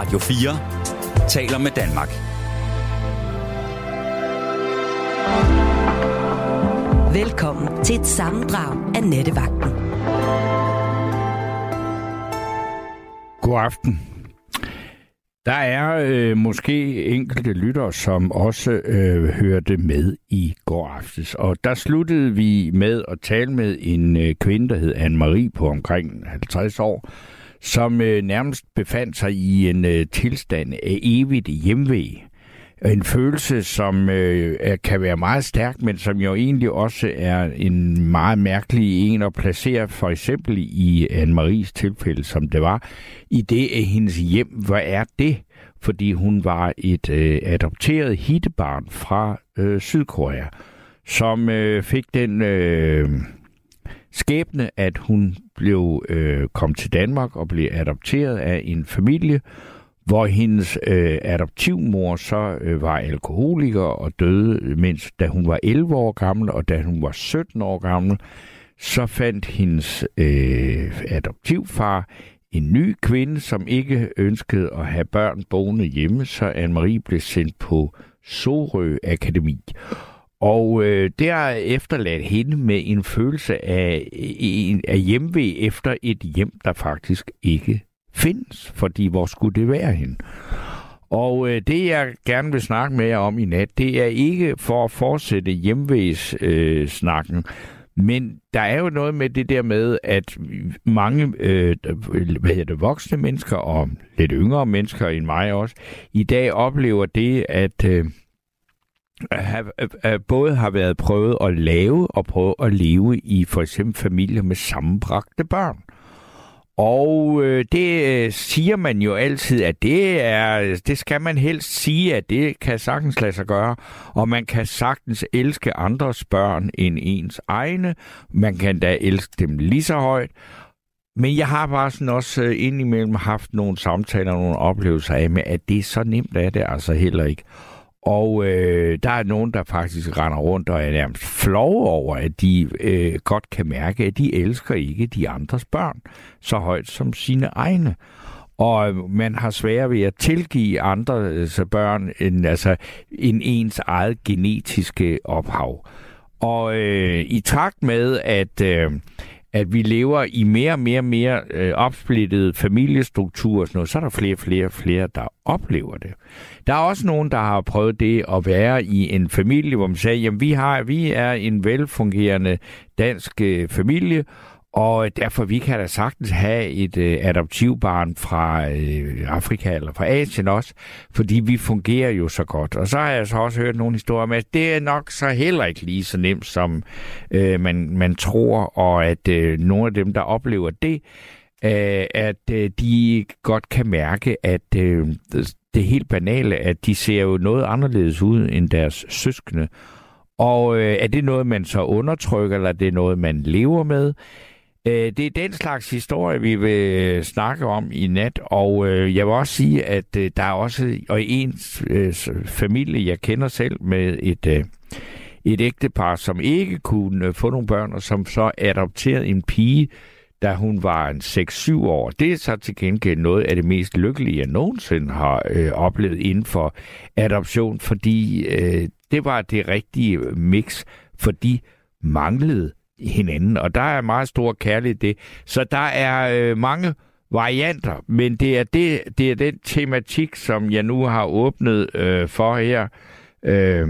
Radio 4 taler med Danmark. Velkommen til et sammendrag af Nettevagten. God aften. Der er øh, måske enkelte lyttere, som også øh, hørte med i går aftes. Og der sluttede vi med at tale med en øh, kvinde, der hed Anne-Marie på omkring 50 år, som øh, nærmest befandt sig i en øh, tilstand af evigt hjemvej. En følelse, som øh, er, kan være meget stærk, men som jo egentlig også er en meget mærkelig en at placere, for eksempel i Anne-Maries tilfælde, som det var, i det af hendes hjem. Hvad er det? Fordi hun var et øh, adopteret hittebarn fra øh, Sydkorea, som øh, fik den øh, skæbne, at hun blev øh, kom til Danmark og blev adopteret af en familie, hvor hendes øh, adoptivmor så øh, var alkoholiker og døde, mens da hun var 11 år gammel, og da hun var 17 år gammel, så fandt hendes øh, adoptivfar en ny kvinde, som ikke ønskede at have børn boende hjemme, så Anne-Marie blev sendt på Sorø Akademi. Og øh, det har efterladt hende med en følelse af, af hjemvej efter et hjem, der faktisk ikke findes, fordi hvor skulle det være hende? Og øh, det, jeg gerne vil snakke med jer om i nat, det er ikke for at fortsætte hjemvægssnakken, øh, men der er jo noget med det der med, at mange øh, hvad hedder det, voksne mennesker og lidt yngre mennesker end mig også, i dag oplever det, at øh, have, øh, øh, både har været prøvet at lave og prøve at leve i for eksempel familier med sammenbragte børn. Og øh, det øh, siger man jo altid, at det er, det skal man helst sige, at det kan sagtens lade sig gøre. Og man kan sagtens elske andres børn end ens egne. Man kan da elske dem lige så højt. Men jeg har bare sådan også øh, indimellem haft nogle samtaler og nogle oplevelser af med, at det er så nemt er det altså heller ikke. Og øh, der er nogen, der faktisk render rundt og er nærmest flove over, at de øh, godt kan mærke, at de elsker ikke de andres børn så højt som sine egne. Og øh, man har svært ved at tilgive andres øh, børn end, altså, end ens eget genetiske ophav. Og øh, i takt med, at øh, at vi lever i mere og mere mere øh, opsplittede familiestrukturer og sådan noget, så er der flere og flere og flere, der oplever det. Der er også nogen, der har prøvet det at være i en familie, hvor man siger, jamen vi, har, vi er en velfungerende dansk øh, familie, og derfor vi kan da sagtens have et øh, adoptivbarn fra øh, Afrika eller fra Asien også, fordi vi fungerer jo så godt. Og så har jeg så også hørt nogle historier om, at det er nok så heller ikke lige så nemt, som øh, man, man tror, og at øh, nogle af dem, der oplever det, øh, at øh, de godt kan mærke, at øh, det helt banale, at de ser jo noget anderledes ud end deres søskende. Og øh, er det noget, man så undertrykker, eller er det noget, man lever med? Øh, det er den slags historie, vi vil snakke om i nat, og øh, jeg vil også sige, at øh, der er også og en øh, familie, jeg kender selv med et, øh, et ægtepar, som ikke kunne få nogle børn, og som så adopterede en pige, da hun var en 6-7 år. Det er så til gengæld noget af det mest lykkelige, jeg nogensinde har øh, oplevet inden for adoption, fordi øh, det var det rigtige mix, for de manglede hinanden, og der er meget stor kærlighed det. Så der er øh, mange varianter, men det er, det, det er den tematik, som jeg nu har åbnet øh, for her øh,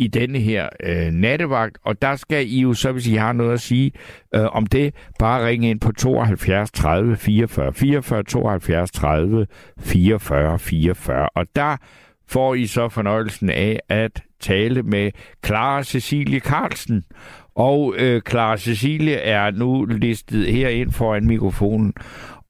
i denne her øh, nattevagt, og der skal I jo så, hvis I har noget at sige øh, om det, bare ringe ind på 72 30 44 44, 72 30 44 44, og der får I så fornøjelsen af at tale med Clara Cecilie Carlsen, og øh, Clara Cecilie er nu listet herind foran mikrofonen.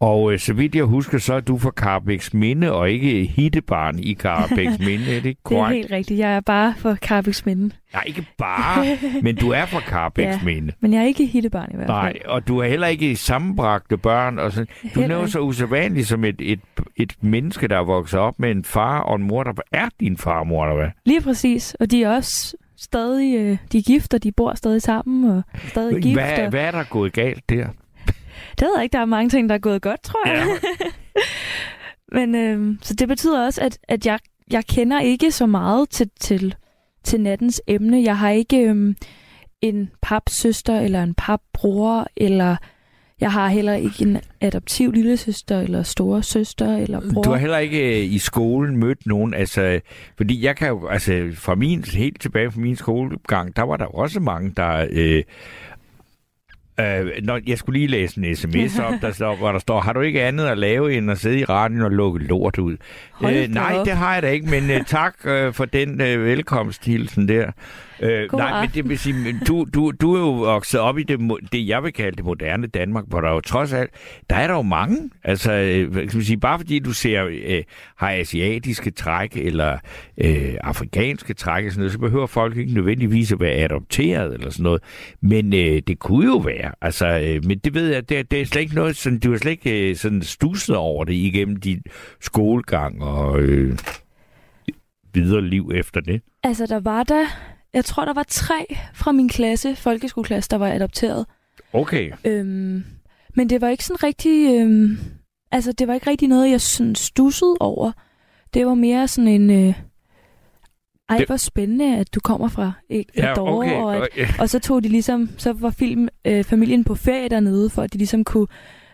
Og øh, så vidt jeg husker, så er du fra Carbæks Minde, og ikke hittebarn i Carbæks Minde. Er det korrekt? Det er helt rigtigt. Jeg er bare fra Carbæks Minde. Nej, ikke bare, men du er fra Carbæks ja, Minde. men jeg er ikke hittebarn i hvert fald. Nej, og du er heller ikke sammenbragte børn. Og sådan. Du er så usædvanlig som et, et, et menneske, der er vokset op med en far og en mor, der er din far og mor, eller hvad? Lige præcis, og de er også stadig, øh, de er gift, og de bor stadig sammen, og stadig gift. Hvad, og... hvad er der gået galt der? Det ved jeg ikke, der er mange ting, der er gået godt, tror jeg. Ja. Men øh, så det betyder også, at, at jeg, jeg kender ikke så meget til, til, til nattens emne. Jeg har ikke øh, en papsøster eller en papbror, eller jeg har heller ikke en adoptiv lillesøster eller store søster eller bror. Du har heller ikke øh, i skolen mødt nogen, altså, fordi jeg kan jo, altså, fra min, helt tilbage fra min skolegang, der var der også mange, der øh, Øh, når, jeg skulle lige læse en sms op, der står, hvor der står, har du ikke andet at lave end at sidde i radioen og lukke lort ud? Øh, nej, op. det har jeg da ikke, men uh, tak uh, for den uh, velkomsthilsen der. Øh, nej, men det vil sige, men du, du, du er jo vokset op i det, det, jeg vil kalde det moderne Danmark, hvor der jo trods alt, der er der jo mange. Altså, øh, kan man sige, bare fordi du ser, øh, har asiatiske træk eller øh, afrikanske træk, sådan noget, så behøver folk ikke nødvendigvis at være adopteret eller sådan noget. Men øh, det kunne jo være. Altså, øh, men det ved jeg, det, det er slet ikke noget, sådan, du har slet ikke øh, sådan stusset over det igennem din skolegang og øh, videre liv efter det. Altså, der var der jeg tror, der var tre fra min klasse, folkeskoleklasse, der var adopteret. Okay. Øhm, men det var ikke sådan rigtig... Øhm, altså, det var ikke rigtig noget, jeg sådan stussede over. Det var mere sådan en... Øh, ej, det... hvor spændende, at du kommer fra Ecuador. Ja, okay. og, at, og så tog de ligesom... Så var film, øh, familien på ferie dernede, for at de ligesom kunne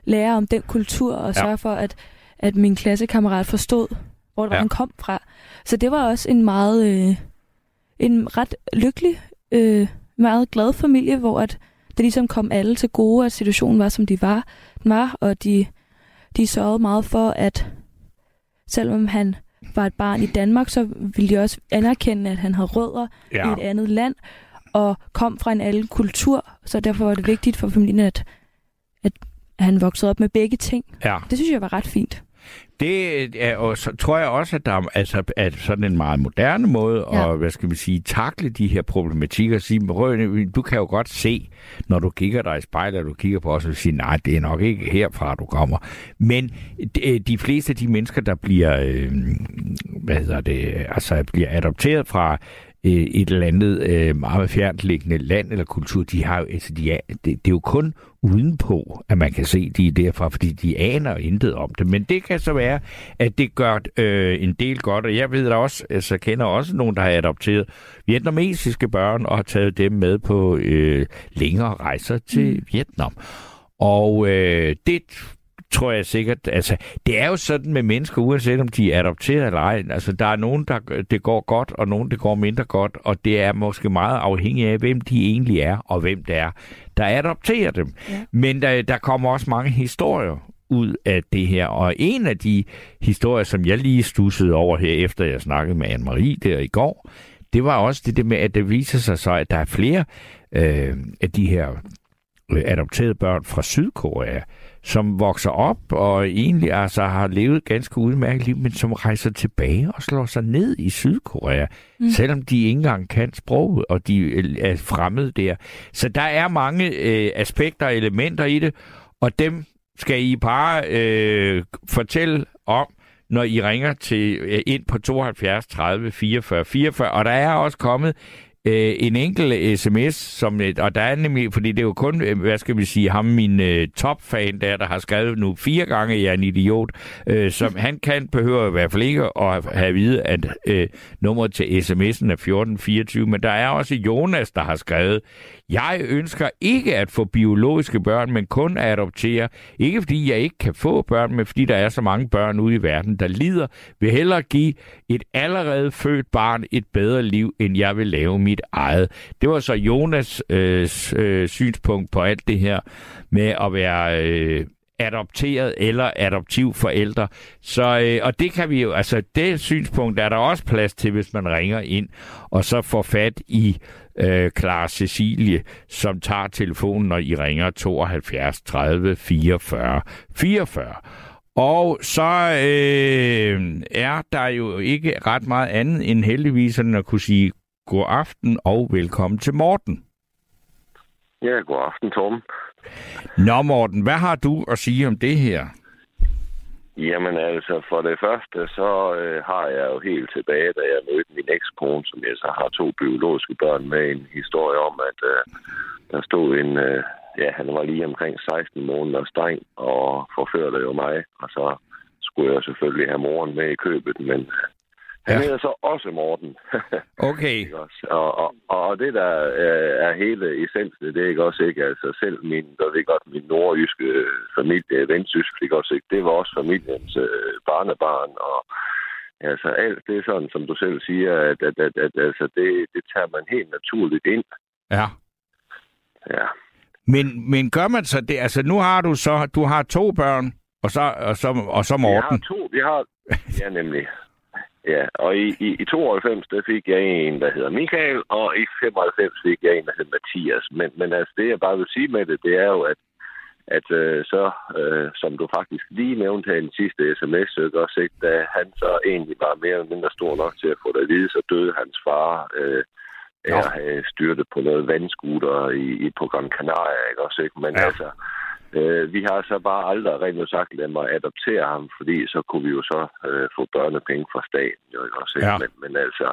lære om den kultur, og ja. sørge for, at, at min klassekammerat forstod, hvor ja. han kom fra. Så det var også en meget... Øh, en ret lykkelig, øh, meget glad familie, hvor at det ligesom kom alle til gode, at situationen var, som de var, den var og de, de sørgede meget for, at selvom han var et barn i Danmark, så ville de også anerkende, at han havde rødder ja. i et andet land, og kom fra en anden kultur, så derfor var det vigtigt for familien, at, at han voksede op med begge ting. Ja. Det synes jeg var ret fint. Det er, og så tror jeg også, at der er altså, at sådan en meget moderne måde ja. at, hvad skal vi sige, takle de her problematikker. Sige, du kan jo godt se, når du kigger dig i spejlet, og du kigger på os og siger, nej, det er nok ikke herfra, du kommer. Men de, de fleste af de mennesker, der bliver, øh, hvad hedder det, altså bliver adopteret fra øh, et eller andet øh, meget fjerntliggende land eller kultur, de har jo, altså de er, det, det er jo kun udenpå, at man kan se de er derfra, fordi de aner intet om det. Men det kan så være, at det gør øh, en del godt, og jeg ved da også, altså kender også nogen, der har adopteret vietnamesiske børn og har taget dem med på øh, længere rejser til mm. Vietnam. Og øh, det tror jeg sikkert. Altså, det er jo sådan med mennesker, uanset om de er adopteret eller ej. Altså, der er nogen, der det går godt, og nogen, det går mindre godt, og det er måske meget afhængigt af, hvem de egentlig er, og hvem det er, der adopterer dem. Ja. Men der, der kommer også mange historier ud af det her. Og en af de historier, som jeg lige stussede over her, efter jeg snakkede med Anne-Marie der i går, det var også det, det med, at det viser sig så, at der er flere øh, af de her øh, adopterede børn fra Sydkorea, som vokser op og egentlig altså har levet ganske udmærket liv, men som rejser tilbage og slår sig ned i Sydkorea, mm. selvom de ikke engang kan sproget, og de øh, er fremmede der. Så der er mange øh, aspekter og elementer i det, og dem skal I bare øh, fortælle om, når I ringer til øh, ind på 72 30 44 44. Og der er også kommet øh, en enkelt øh, sms, som, øh, og der er nemlig, fordi det er jo kun, øh, hvad skal vi sige, ham min øh, topfan der, der har skrevet nu fire gange, jeg er en idiot, øh, som han kan behøver i hvert fald ikke at have at vide, at øh, nummeret til sms'en er 1424, men der er også Jonas, der har skrevet, jeg ønsker ikke at få biologiske børn, men kun at adoptere. Ikke fordi jeg ikke kan få børn, men fordi der er så mange børn ude i verden, der lider. Vil hellere give et allerede født barn et bedre liv, end jeg vil lave mit eget. Det var så Jonas øh, øh, synspunkt på alt det her med at være... Øh, adopteret eller adoptiv forældre. Så, øh, og det kan vi jo, altså det synspunkt er der også plads til, hvis man ringer ind og så får fat i øh, Clara Cecilie, som tager telefonen, når I ringer 72 30 44 44. Og så øh, er der jo ikke ret meget andet end heldigvis end at kunne sige god aften og velkommen til Morten. Ja, god aften, Torben. Nå, Morten, hvad har du at sige om det her? Jamen altså, for det første, så øh, har jeg jo helt tilbage, da jeg mødte min ekskone, som jeg så har to biologiske børn med, en historie om, at øh, der stod en, øh, ja, han var lige omkring 16 måneder streng og forførte jo mig, og så skulle jeg selvfølgelig have moren med i købet, men øh, han Ja. hedder så også Morten. Okay. Ikke også? Og, og, og det, der er, er hele essensen, det er ikke også ikke, altså selv min, der ved godt, min nordjyske familie, vendsysk, ikke også ikke, det var også familiens øh, barnebarn, og altså alt det er sådan, som du selv siger, at, at, at, at altså, det, det tager man helt naturligt ind. Ja. Ja. Men, men gør man så det? Altså, nu har du så, du har to børn, og så, og så, og så Vi har Morten. to, vi har, ja nemlig. Ja, og i, i, i 92, der fik jeg en, der hedder Michael, og i 95 fik jeg en, der hedder Mathias. Men, men altså, det jeg bare vil sige med det, det er jo, at, at øh, så, øh, som du faktisk lige nævnte her i den sidste sms, ikke også, ikke, da han så egentlig var mere eller mindre stor nok til at få det at vide, så døde hans far øh, af at have styrtet på noget vandskuter i, i på Gran Canaria, ikke også, ikke? Men ja. altså, Øh, vi har så bare aldrig rent ud sagt ladet mig adoptere ham, fordi så kunne vi jo så øh, få børnepenge fra staten. Jo, ikke også, ikke? Ja. Men, men altså,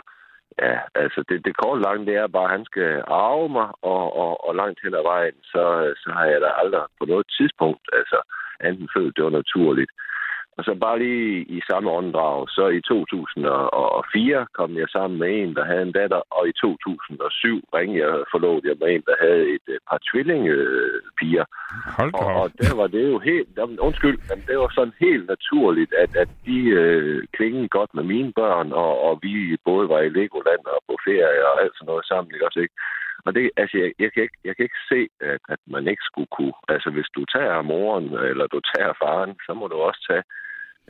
ja, altså det, det korte lange, det er bare, at han skal arve mig, og, og, og langt hen ad vejen, så, så har jeg da aldrig på noget tidspunkt, altså enten følt, det var naturligt. Og så bare lige i samme åndedrag, så i 2004 kom jeg sammen med en, der havde en datter, og i 2007 ringede jeg, forlod jeg med en, der havde et øh, par tvillingepiger. Hold da Og, og der var det jo helt, jamen, undskyld, men det var sådan helt naturligt, at, at de øh, klingede godt med mine børn, og, og vi både var i Legoland og på ferie og alt sådan noget sammen, ikke også, ikke? Og det, altså, jeg, jeg, kan ikke, jeg kan ikke se, at, at man ikke skulle kunne. Altså, hvis du tager moren, eller du tager faren, så må du også tage,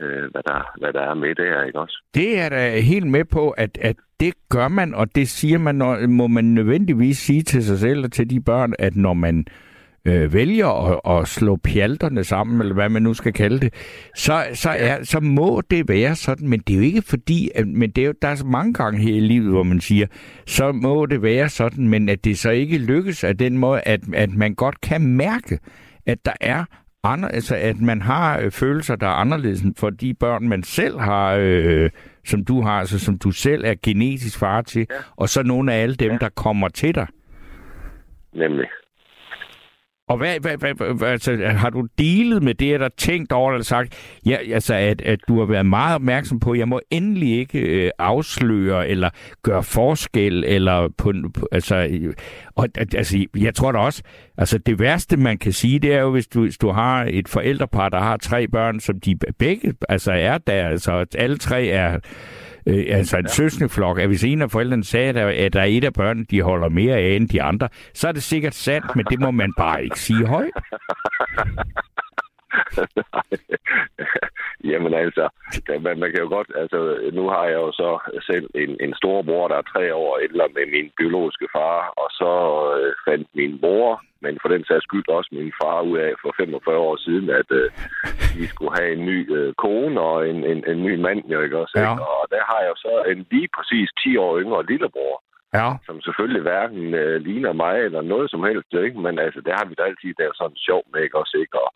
øh, hvad, der, hvad der er med der, ikke også? Det er da helt med på, at, at det gør man, og det siger man, når, må man nødvendigvis sige til sig selv og til de børn, at når man øh, vælger at, at slå pjalterne sammen, eller hvad man nu skal kalde det, så, så, er, så må det være sådan, men det er jo ikke fordi, at, men det er jo, der er så mange gange her i livet, hvor man siger, så må det være sådan, men at det så ikke lykkes af den måde, at, at man godt kan mærke, at der er andre, altså at man har øh, følelser, der er anderledes end for de børn, man selv har, øh, som du har, altså som du selv er genetisk far til, ja. og så nogle af alle dem, ja. der kommer til dig. Nemlig. Og hvad, hvad, hvad, hvad altså, har du dealet med det, eller tænkt over eller sagt, ja, altså, at, at du har været meget opmærksom på, at jeg må endelig ikke øh, afsløre, eller gøre forskel, eller på, på altså, øh, og, at- altså, jeg tror da også, altså det værste, man kan sige, det er jo, hvis du, hvis du har et forældrepar, der har tre børn, som de begge, altså er der, altså alle tre er, øh, altså en ja. søskendeflok, at hvis en af forældrene sagde, at der, at der er et af børnene, de holder mere af end de andre, så er det sikkert sandt, men det må man bare ikke sige højt. Jamen altså, man, man kan jo godt, altså nu har jeg jo så selv en, en stor bror, der er tre år ældre med min biologiske far, og så fandt min mor, men for den sags skyld også min far ud af for 45 år siden, at øh, vi skulle have en ny øh, kone og en, en, en ny mand, jo ikke også? Ja. Ikke? Og der har jeg jo så en lige præcis 10 år yngre lillebror, Ja. som selvfølgelig hverken øh, ligner mig eller noget som helst, ikke? men altså, det har vi da altid der sådan sjov med, ikke også, ikke? Og,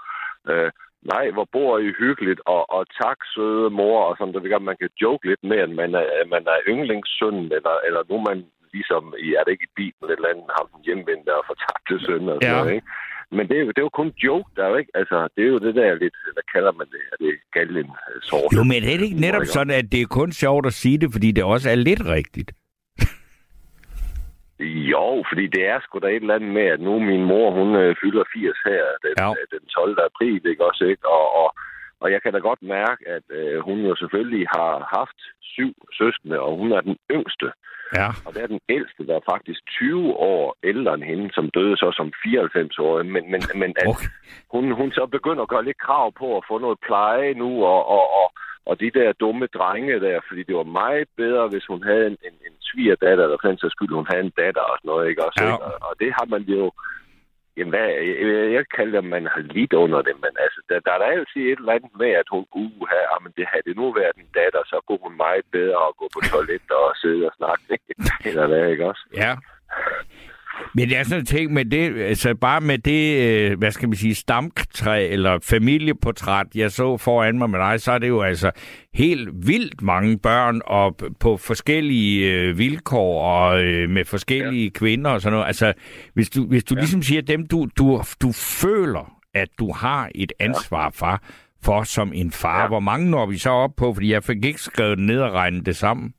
øh, nej, hvor bor I hyggeligt, og, og tak, søde mor, og sådan, det gør, man kan joke lidt med, at man er, at man er yndlingssøn, eller, eller nu man ligesom, i, er det ikke i bilen, et eller andet, ham den hjemvendte og fortabte søn, og sådan Ja. noget, ikke? Men det er, jo, det er jo kun joke, der er jo ikke, altså, det er jo det der lidt, hvad kalder man det, er det galgen sort. Jo, men er det ikke netop sådan, at det er kun sjovt at sige det, fordi det også er lidt rigtigt? Jo, fordi det er sgu da et eller andet med, at nu min mor, hun øh, fylder 80 her den, Ja. ja. den 12. april, ikke også, ikke? Og, og, og jeg kan da godt mærke, at øh, hun jo selvfølgelig har haft syv søskende, og hun er den yngste. Ja. Og det er den ældste, der er faktisk 20 år ældre end hende, som døde så som 94 år. Men, men, men at Okay. hun, hun så begynder at gøre lidt krav på at få noget pleje nu, og, og, og, og de der dumme drenge der, fordi det var meget bedre, hvis hun havde en, en, en svigerdatter, eller for den sags skyld, hun havde en datter og sådan noget, ikke også? Ja. Ikke? Og, og det har man jo... Jamen, hvad, jeg, jeg kalder det, at man har lidt under det, men altså, der, der er da altid et eller andet med, at hun, uh, her, ah, men det havde det nu været en datter, så kunne hun meget bedre at gå på toilet og sidde og snakke, eller hvad, ikke også? Ja. Men jeg er sådan tænkt med det, altså bare med det, øh, hvad skal man sige, stamtræ eller familieportræt, jeg så foran mig med dig, så er det jo altså helt vildt mange børn og på forskellige øh, vilkår og øh, med forskellige ja. kvinder og sådan noget. Altså, hvis du, hvis du ja. ligesom siger dem, du, du, du føler, at du har et ansvar for, for som en far? Ja. Hvor mange når vi så op på? Fordi jeg fik ikke skrevet ned og regnet det sammen.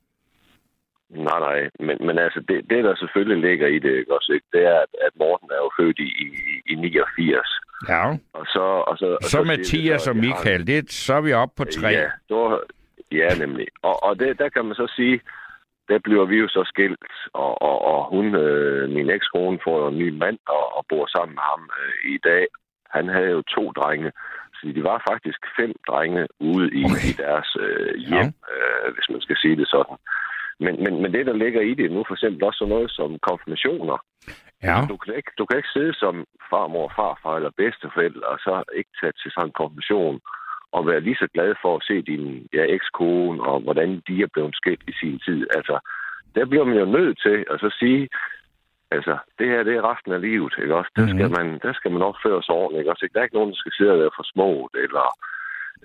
Nej, nej. Men, men altså, det, det, der selvfølgelig ligger i det, ikke også, ikke? det er, at, at Morten er jo født i, i, i 89. Ja. Og så, og så, og Så siger Mathias så, og har- Michael, det, så er vi oppe på tre. Ja, det var, ja nemlig. Og, og det, der kan man så sige, der bliver vi jo så skilt, og, og, og hun, øh, min ekskone, får jo en ny mand og, og bor sammen med ham øh, i dag. Han havde jo to drenge, så de var faktisk fem drenge ude i, Okay. i deres øh, hjem, øh, hvis man skal sige det sådan. Men, men, men det, der ligger i det nu, for eksempel også sådan noget som konfirmationer. Ja. Du kan, ikke, du kan ikke sidde som farmor, farfar eller bedsteforældre, og så ikke tage til sådan en konfirmation og være lige så glad for at se din ja, ekskone, og hvordan de er blevet skilt i sin tid. Altså, der bliver man jo nødt til at så sige, altså, det her, det er resten af livet, ikke også? Der, Mhm. skal, man, der skal man opføre sig ordentligt, ikke også? Der er ikke nogen, der skal sidde og være for små, eller...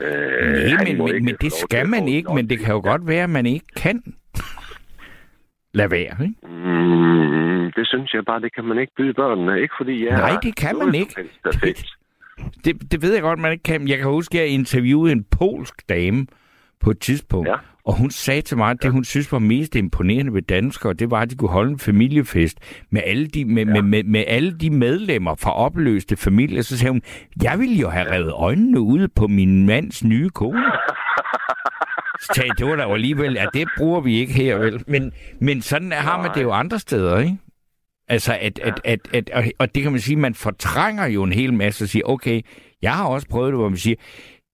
Øh, Nej, men, men, men det skal man ikke, en men det kan jo godt være, at man ikke kan. Lad være, ikke? Mm, det synes jeg bare, det kan man ikke byde børnene. Ikke fordi jeg Nej, det kan man ikke. helst. Det, det ved jeg godt, man ikke kan. Jeg kan huske, at jeg interviewede en polsk dame på et tidspunkt, Ja. og hun sagde til mig, at det hun synes var mest imponerende ved danskere, det var, at de kunne holde en familiefest med alle de, med, ja. med, med, med alle de medlemmer fra opløste familier. Så sagde hun, jeg ville jo have revet øjnene ud på min mands nye kone. Jeg, det var da alligevel, at det bruger vi ikke her, vel? Men, men sådan har man det jo andre steder, ikke? Altså, at, at, at, at, og- og det kan man sige, man fortrænger jo en hel masse og siger, okay, jeg har også prøvet det, hvor man siger,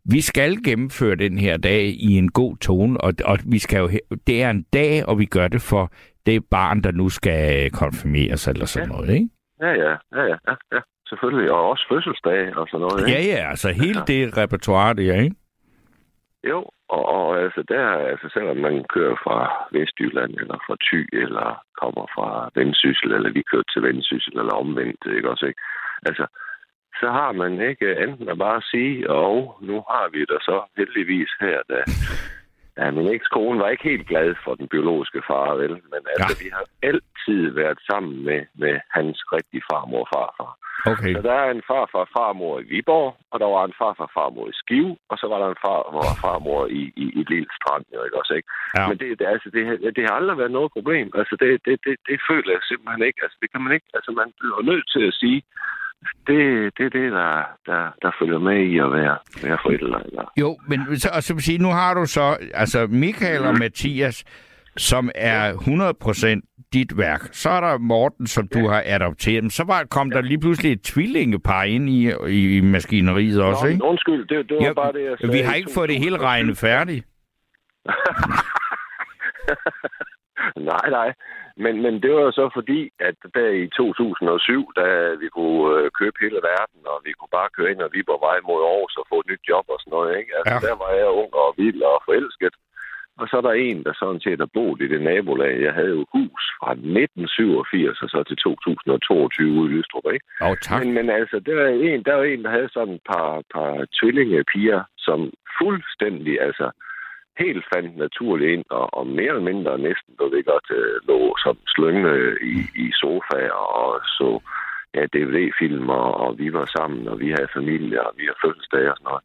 vi skal gennemføre den her dag i en god tone, og, og vi skal jo, det er en dag, og vi gør det for det barn, der nu skal konfirmeres eller sådan Ja. noget, ikke? Ja, ja, ja, ja, ja, ja. Selvfølgelig. Og også fødselsdag og sådan noget. Ja, Ikke? ja, altså hele det repertoire der, ikke? Jo, og, og altså der, altså selvom man kører fra Vestjylland, eller fra Thy, eller kommer fra Vendsyssel, eller vi kører til Vendsyssel, eller omvendt, ikke også, ikke? Altså, så har man ikke enten at bare sige, og nu har vi det så heldigvis her, da, ja, min ekskone var ikke helt glad for den biologiske far, vel? Men altså, Ja. vi har altid været sammen med, med hans rigtige farmor og farfar. Okay. Så der er en farfar og farmor i Viborg, og der var en farfar og farmor i Skive, og så var der en farmor og farmor i, i, i Lille Strand, jo, ikke også, ikke? Ja. Men det, det, altså, det, har- det har aldrig været noget problem. Altså, det, det, det, det føler jeg simpelthen ikke. Altså, det kan man ikke. Altså, man bliver nødt til at sige, det, det er det, der, der, der følger med i at være, være forældre. Eller. Jo, men så, og så vil sige, nu har du så, altså Michael og Mathias, som er 100% dit værk. Så er der Morten, som du har adopteret. Men så var, kom der lige pludselig et tvillingepar ind i, i, i maskineriet også, Nå, ikke? undskyld, det, det var Ja, bare det, jeg sagde. vi har ikke fået det hele regnet færdigt. nej, nej. Men, men det var jo så fordi, at der i 2007, da vi kunne øh, købe hele verden, og vi kunne bare køre ind og Viborg vej mod Aarhus og få et nyt job og sådan noget, ikke? Altså, Ja. der var jeg ung og vild og forelsket. Og så er der en, der sådan set har boet i det nabolag. Jeg havde jo hus fra 1987 og så til 2022 ude i Lystrup, ikke? Oh, tak. Men, men altså, der er en, der er en, der havde sådan et par, par tvillingepiger, som fuldstændig, altså, helt fandt naturligt ind, og, og mere eller mindre næsten, du ved godt, øh, lå som slynge i, i sofaer og så ja, DVD-film, og, og vi var sammen, og vi havde familie, og vi havde fødselsdage og sådan noget.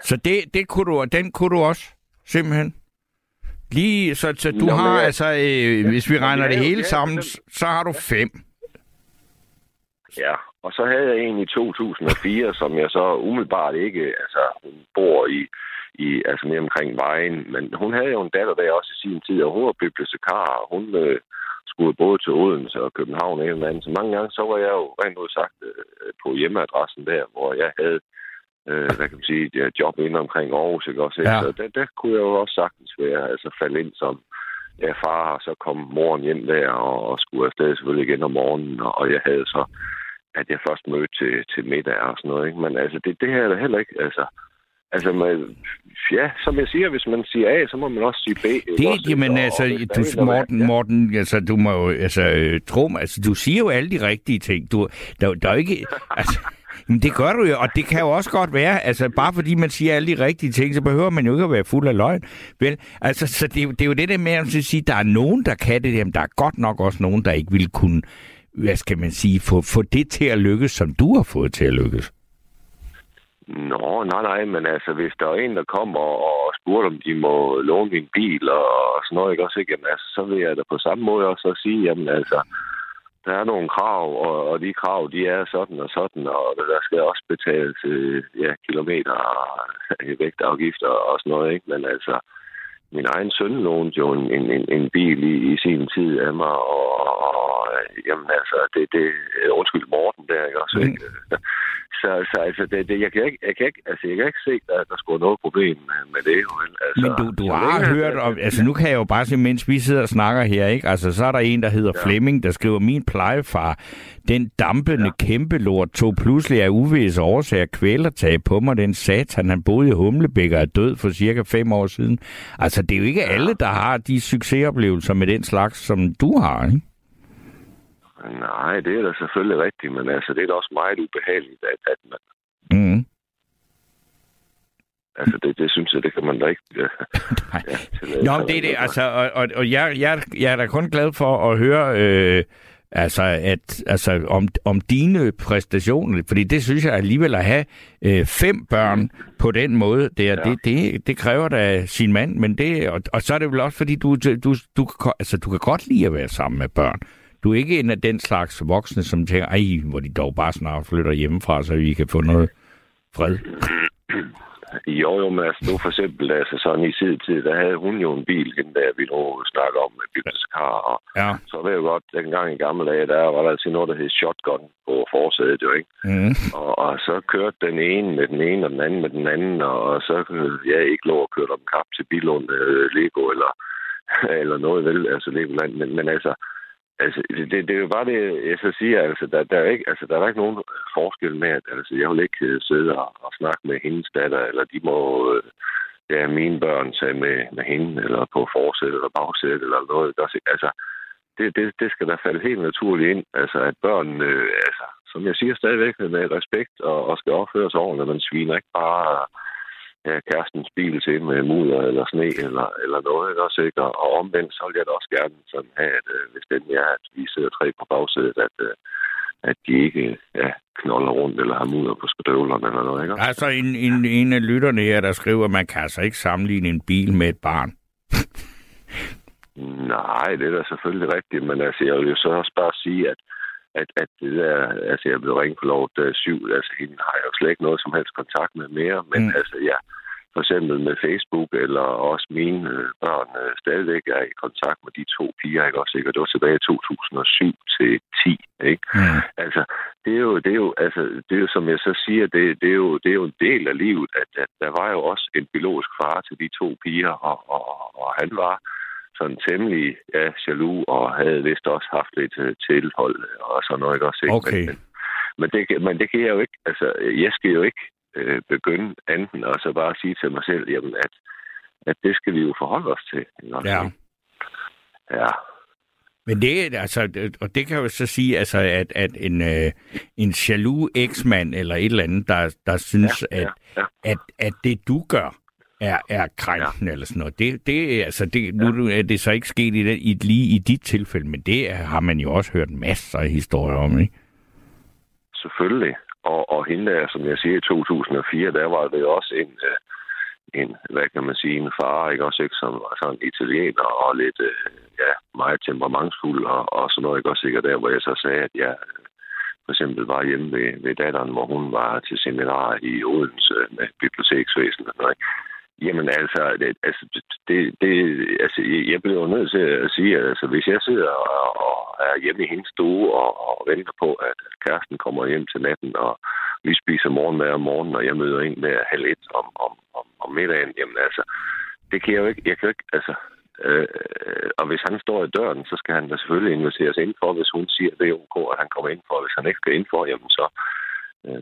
Så det, det kunne du, den kunne du også, simpelthen? Lige, så, så du Nå, har jeg- altså, øh, hvis vi regner jeg det hele er sammen, så har du fem. Ja, og så havde jeg en i 2004, som jeg så umiddelbart ikke, altså hun bor i, i altså mere omkring vejen, men hun havde jo en datter der også i sin tid, og hun var bibliotekar, og hun øh, skulle både til Odense og København og en eller anden. Så mange gange, så var jeg jo rent ud sagt øh, på hjemmeadressen der, hvor jeg havde øh, hvad kan man sige, et job inde omkring Aarhus, ikke også? Ja. Så der, der kunne jeg jo også sagtens være, altså falde ind som ja, far, og så kom moren hjem der, og, og skulle afsted selvfølgelig igen om morgenen, og, og jeg havde så at jeg først mødte til, til middag og sådan noget. Ikke? Men altså, det, det her er da heller ikke... Altså, altså man, ja, som jeg siger, hvis man siger A, så må man også sige B. Det, også? jamen Og- altså, og der du, der vil- Morten, ja. Morten, altså, du må jo, altså, øh, tro mig, altså, du siger jo alle de rigtige ting. Du, der, der er jo ikke, altså, men det gør du jo, og det kan jo også godt være, altså, bare fordi man siger alle de rigtige ting, så behøver man jo ikke at være fuld af løgn. Vel, altså, så det, er jo- det er jo det der med at sige, der er nogen, der kan det, jamen, der er godt nok også nogen, der ikke vil kunne, hvad skal man sige, få, få det til at lykkes, som du har fået til at lykkes. Nå, nej, nej, men altså, hvis der er en, der kommer og spurgte, om de må låne min bil og sådan noget, ikke også, ikke? Jamen, altså, så vil jeg da på samme måde også sige, jamen altså, der er nogle krav, og, og de krav, de er sådan og sådan, og der skal også betales øh, ja, kilometer vægtafgifter og sådan noget, ikke? Men altså, min egen søn lånte jo en, en, en, en bil i, i sin tid af mig, og, og jamen altså, det, det, undskyld Morten der, ikke også? Mm. Så, så altså, det, det, jeg, kan ikke, jeg, kan ikke, altså, jeg kan ikke se, at der skulle noget problem med, med det. Vel? Altså, Men du, du har længe, hørt om... Altså, nu kan jeg jo bare sige, mens vi sidder og snakker her, ikke? Altså, så er der en, der hedder ja. Flemming, der skriver, min plejefar, den dampende ja. kæmpe lort, tog pludselig af uvisse årsager kvælertag på mig. Den satan, han boede i Humlebæk og er død for cirka fem år siden. Altså, det er jo ikke alle, der har de succesoplevelser med den slags, som du har, ikke? Nej, det er da selvfølgelig rigtigt, men altså, det er da også meget ubehageligt, at, at man... Mm. Altså, det, det synes jeg, det kan man da ikke... Ja, ja, Nå, det er det, altså, og, og, og jeg, jeg, jeg er da kun glad for at høre... Øh, Altså, at, altså om, om dine præstationer, fordi det synes jeg alligevel at have øh, fem børn på den måde, det, er, ja. det, det, det kræver da sin mand, men det, og, og så er det vel også, fordi du, du, du, altså, du kan godt lide at være sammen med børn. Du er ikke en af den slags voksne, som tænker, ej, hvor de dog bare snart flytter hjemmefra, så vi kan få noget fred. Jo, jo, men altså nu for eksempel, altså sådan i tid tid, der havde hun jo en bil, den der vi nu snakker om med bibliotekar, og ja. så ved jeg jo godt, dengang i gamle dage, der var der altid noget, der hed shotgun på forsædet, jo ikke? Mm. Og, og, så kørte den ene med den ene, og den anden med den anden, og, og så jeg ikke lov at køre dem kap til Bilund, øh, Lego, eller, eller noget vel, altså Legoland, men, men altså, Altså, det, det er jo bare det, jeg så siger. Altså, der, der, er ikke, altså, der er ikke nogen forskel med, at altså, jeg vil ikke uh, sidde og, og snakke med hendes datter, eller de må, uh, ja, mine børn sagde med, med hende, eller på forsæt, eller bagsæt, eller noget. Der, altså, det, det, det skal da falde helt naturligt ind. Altså, at børn, øh, altså, som jeg siger stadigvæk, med respekt og, og skal opføre sig ordentligt. Man sviner ikke bare ja, kærestens bil til med mudder eller sne eller, eller noget. Ikke? Også, ikke? Og omvendt, så vil jeg da også gerne sådan have, at øh, hvis den er, at vi sidder tre på bagsædet, at, øh, at de ikke ja, knolder rundt eller har mudder på skadøvlerne eller noget. Ikke? Altså en, en, en af lytterne her, der skriver, at man kan altså ikke sammenligne en bil med et barn. Nej, det er da selvfølgelig rigtigt, men altså, jeg vil jo så også bare sige, at at, at det der, altså jeg blev ringet på lov der syv, altså hende har jeg jo slet ikke noget som helst kontakt med mere, men mm. altså ja, for eksempel med Facebook, eller også mine øh, børn øh, stadigvæk er i kontakt med de to piger, ikke også, ikke? Og det var tilbage i 2007 til 10, ikke? Mm. Altså, det er jo, det er jo, altså, det er jo, som jeg så siger, det, det, er jo, det er jo en del af livet, at, at der var jo også en biologisk far til de to piger, og, og, og han var sådan temmelig ja, jaloux, og havde vist også haft lidt uh, tilhold og sådan noget. Ikke? Også, ikke? Okay. Men, men, det, men det kan jeg jo ikke. Altså, jeg skal jo ikke øh, begynde anden og så bare sige til mig selv, jamen, at, at det skal vi jo forholde os til. Ikke? Ja. Ja. Men det, altså, og det kan jo så sige, altså, at, at en, øh, en jaloux eksmand eller et eller andet, der, der synes, ja, ja, ja. At, at, at det du gør, er, er krænkende ja. eller sådan noget. Det, det, altså, det, nu ja. er det så ikke sket i, det, i, lige i dit tilfælde, men det har man jo også hørt masser af historier om, ikke? Selvfølgelig. Og, og hende der, som jeg siger, i 2004, der var det også en, øh, en hvad kan man sige, en far, ikke også ikke, som var sådan italiener og lidt, øh, ja, meget temperamentsfuld og, og sådan noget, ikke også ikke, der, hvor jeg så sagde, at jeg for eksempel var hjemme ved, ved datteren, hvor hun var til seminar i Odense med biblioteksvæsenet noget, Jamen altså, det, altså, det, det, altså, jeg bliver jo nødt til at sige, at altså, hvis jeg sidder og, og er hjemme i hendes stue og, og venter på, at kæresten kommer hjem til natten, og vi spiser morgenmad om morgenen, og jeg møder ind med halv et om, om, om, om middagen, jamen altså, det kan jeg jo ikke, jeg kan jo ikke, altså, øh, og hvis han står i døren, så skal han da selvfølgelig inviteres indenfor, hvis hun siger, at det er ok, at han kommer indenfor. Hvis han ikke skal indenfor, jamen så,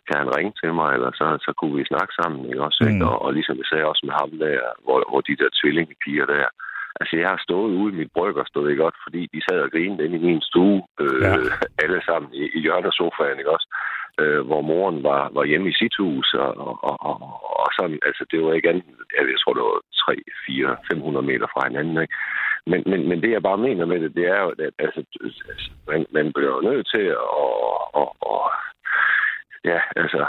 kan han ringe til mig, eller så, så kunne vi snakke sammen, ikke også? Mm. Og, og ligesom jeg sagde også med ham der, hvor, hvor de der tvillingepiger der, altså jeg har stået ude i mit brygger, stod ikke godt, fordi de sad og grinede inde i min stue, øh, ja. alle sammen i, i hjørnesofaen, ikke også? Øh, hvor moren var, var hjemme i sit hus, og, og, og, og sådan, altså det var ikke andet, jeg tror det var 3, 4, 500 meter fra hinanden, ikke? Men, men, men det jeg bare mener med det, det er jo, at altså, altså man, man bliver nødt til at, at, at ja, altså,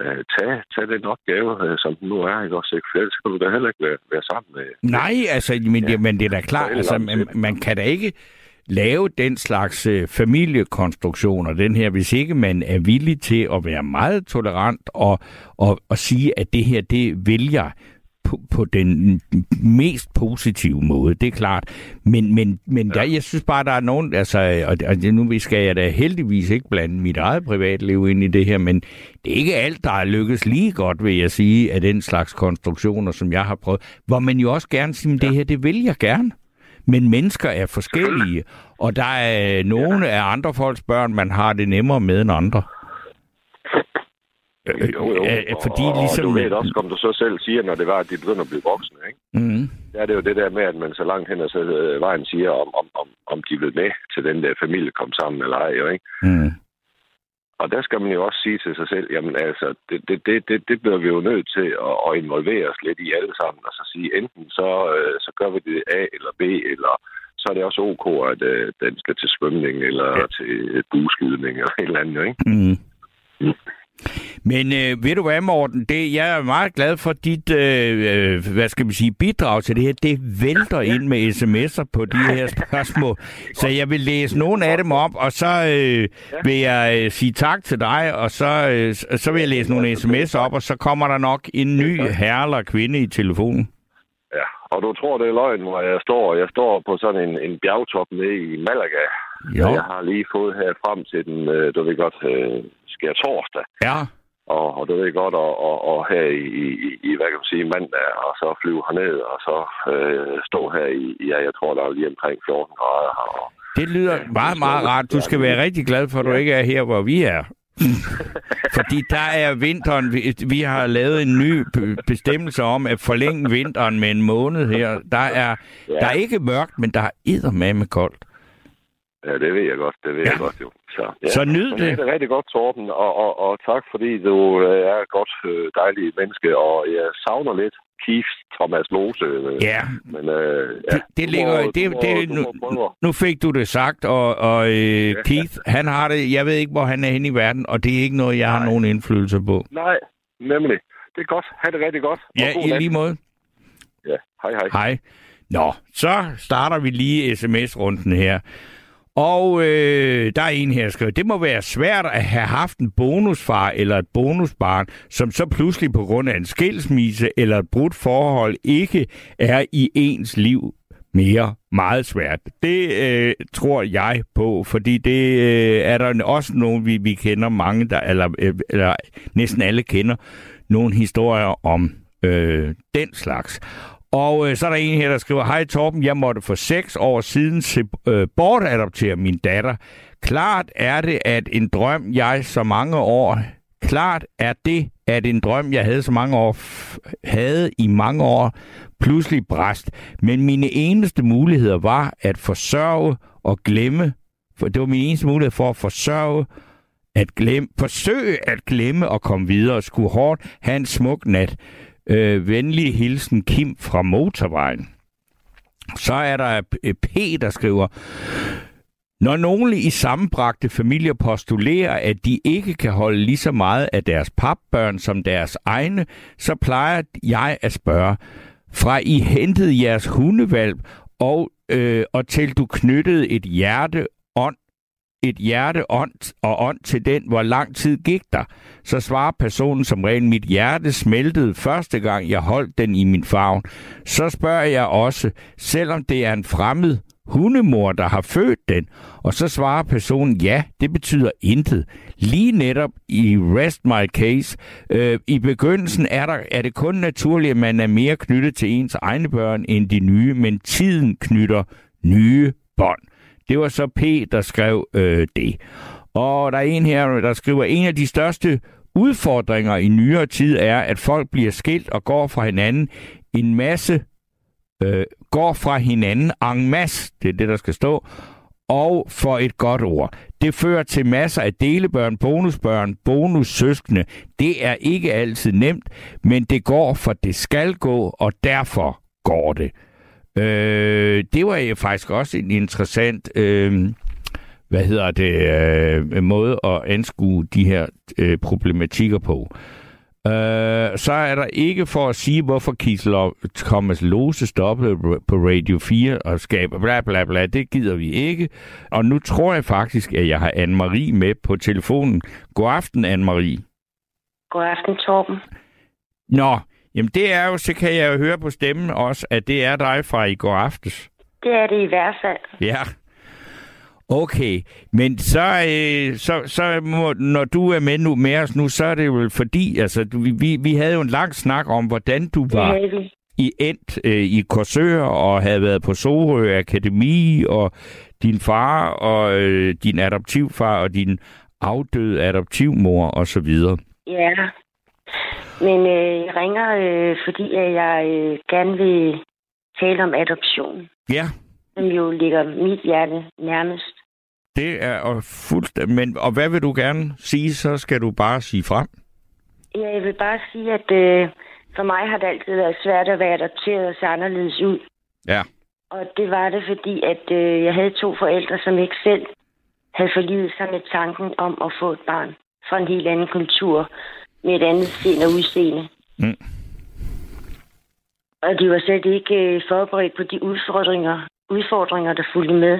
øh, tage, tage den opgave, øh, som den nu er, ikke også? Ikke? For ellers kan du da heller ikke være, være sammen med... Nej, altså, men, ja. men det er da klart, altså, man, man kan da ikke lave den slags øh, familiekonstruktioner, den her, hvis ikke man er villig til at være meget tolerant og, og, og sige, at det her, det vælger på, på den mest positive måde, det er klart. Men, men, men ja. der, jeg synes bare, der er nogen, altså, og, og nu skal jeg da heldigvis ikke blande mit eget privatliv ind i det her, men det er ikke alt, der er lykkes lige godt, vil jeg sige, af den slags konstruktioner, som jeg har prøvet, hvor man jo også gerne siger, ja. det her, det vil jeg gerne. Men mennesker er forskellige, og der er nogle ja. af andre folks børn, man har det nemmere med end andre. Jo, jo. Æ, fordi og, ligesom... Og du ved også, som du så selv siger, når det var, at de begynder at blive voksne, ikke? Mm. Der er det jo det der med, at man så langt hen ad øh, vejen siger, om, om, om, om de vil med til den der familie kom sammen eller ej, jo, ikke? Mm. Og der skal man jo også sige til sig selv, jamen altså, det, det, det, det, det bliver vi jo nødt til at, at involvere os lidt i alle sammen, og så sige, enten så, øh, så gør vi det A eller B, eller så er det også ok, at øh, den skal til svømning, eller ja. til buskydning, eller et eller andet, ikke? Mm. Mm. Men øh, ved du hvad, Morten? Det, jeg er meget glad for dit, øh, øh, hvad skal man sige, bidrag til det her. Det vælter ind med sms'er på de her spørgsmål. Så jeg vil læse nogle af dem op, og så øh, vil jeg øh, sige tak til dig, og så, øh, så vil jeg læse nogle sms'er op, og så kommer der nok en ny herre eller kvinde i telefonen. Ja, og du tror, det er løgn, hvor jeg står. Jeg står på sådan en, en bjergtop nede i Malaga. Jo. Jeg har lige fået her frem til den, øh, du ved godt, øh, sker torsdag. Ja. Og, og du ved godt, og, og, og her i, i, i, hvad kan man sige, mandag, og så flyve herned, og så øh, stå her i, ja, jeg tror, der er lige omkring 14 grader her. Og, det lyder meget, meget rart. Du skal være rigtig glad for, at du ikke er her, hvor vi er. Fordi der er vinteren, vi, vi har lavet en ny bestemmelse om at forlænge vinteren med en måned her. Der er, ja. der er ikke mørkt, men der er med koldt. Ja, det ved jeg godt. Det ved ja. jeg godt, jo. Så, ja. så nyd det. Det er rigtig godt, Torben, og, og, og tak, fordi du øh, er et godt, øh, dejligt menneske, og jeg savner lidt Keith Thomas Lose. Øh, ja. Men, øh, ja. Det, det ligger... Må, det, må, det, nu, nu fik du det sagt, og, og øh, ja. Keith, han har det... Jeg ved ikke, hvor han er henne i verden, og det er ikke noget, jeg Nej. har nogen indflydelse på. Nej, nemlig. Det er godt. Ha' det rigtig godt. Ja, i lige måde. Ja, hej hej. Hej. Nå, så starter vi lige sms-runden her. Og øh, der er en her, der skriver, det må være svært at have haft en bonusfar eller et bonusbarn, som så pludselig på grund af en skilsmisse eller et brudt forhold ikke er i ens liv mere meget svært. Det øh, tror jeg på, fordi det øh, er der også nogen, vi, vi kender mange, der, eller, øh, eller næsten alle kender, nogle historier om øh, den slags. Og øh, så er der en her, der skriver, Hej Torben, jeg måtte for seks år siden se, øh, bortadoptere min datter. Klart er det, at en drøm, jeg så mange år... Klart er det, at en drøm, jeg havde så mange år, havde i mange år, pludselig bræst. Men mine eneste muligheder var at forsørge og glemme. For det var min eneste mulighed for at forsørge at glemme, forsøge at glemme og komme videre og skulle hårdt have en smuk nat. Øh, venlig hilsen Kim fra motorvejen. Så er der P, der skriver, når nogle i sammenbragte familier postulerer, at de ikke kan holde lige så meget af deres papbørn som deres egne, så plejer jeg at spørge, fra I hentede jeres hundevalp og, øh, og til du knyttede et hjerte et hjerte ånd og ånd til den, hvor lang tid gik der, så svarer personen som regel, mit hjerte smeltede første gang, jeg holdt den i min favn. Så spørger jeg også, selvom det er en fremmed hundemor, der har født den, og så svarer personen, ja, det betyder intet. Lige netop i Rest My Case, øh, i begyndelsen er, der, er det kun naturligt, at man er mere knyttet til ens egne børn end de nye, men tiden knytter nye bånd. Det var så P, der skrev øh, det. Og der er en her, der skriver, en af de største udfordringer i nyere tid er, at folk bliver skilt og går fra hinanden en masse, øh, går fra hinanden en masse, det er det, der skal stå, og for et godt ord. Det fører til masser af delebørn, bonusbørn, bonussøskende. Det er ikke altid nemt, men det går, for det skal gå, og derfor går det. Øh, det var jo faktisk også en interessant, øh, hvad hedder det, øh, måde at anskue de her øh, problematikker på. Øh, så er der ikke for at sige, hvorfor Kisler Thomas Lose stoppede på Radio 4 og skaber bla bla bla. Det gider vi ikke. Og nu tror jeg faktisk, at jeg har Anne-Marie med på telefonen. God aften, Anne-Marie. God aften, Torben. Nå, jamen det er jo, så kan jeg jo høre på stemmen også, at det er dig fra i går aftes. Det er det i hvert fald. Ja. Okay, men så, øh, så, så må, når du er med nu med os nu, så er det jo fordi, altså, du, vi, vi havde jo en lang snak om, hvordan du var i endt øh, i Korsør og havde været på Sorø Akademi, og din far og øh, din adoptivfar og din afdøde adoptivmor og så videre. Ja, men øh, jeg ringer, øh, fordi jeg øh, gerne vil tale om adoption. Ja. Som jo ligger mit hjerte nærmest. Det er fuldstændig... Men, og hvad vil du gerne sige, så skal du bare sige frem. Ja, jeg vil bare sige, at øh, for mig har det altid været svært at være adopteret og se anderledes ud. Ja. Og det var det, fordi at øh, jeg havde to forældre, som ikke selv havde forlivet sig med tanken om at få et barn fra en helt anden kultur med et andet sind og udseende. Mm. Og de var slet ikke øh, forberedt på de udfordringer, udfordringer, der fulgte med.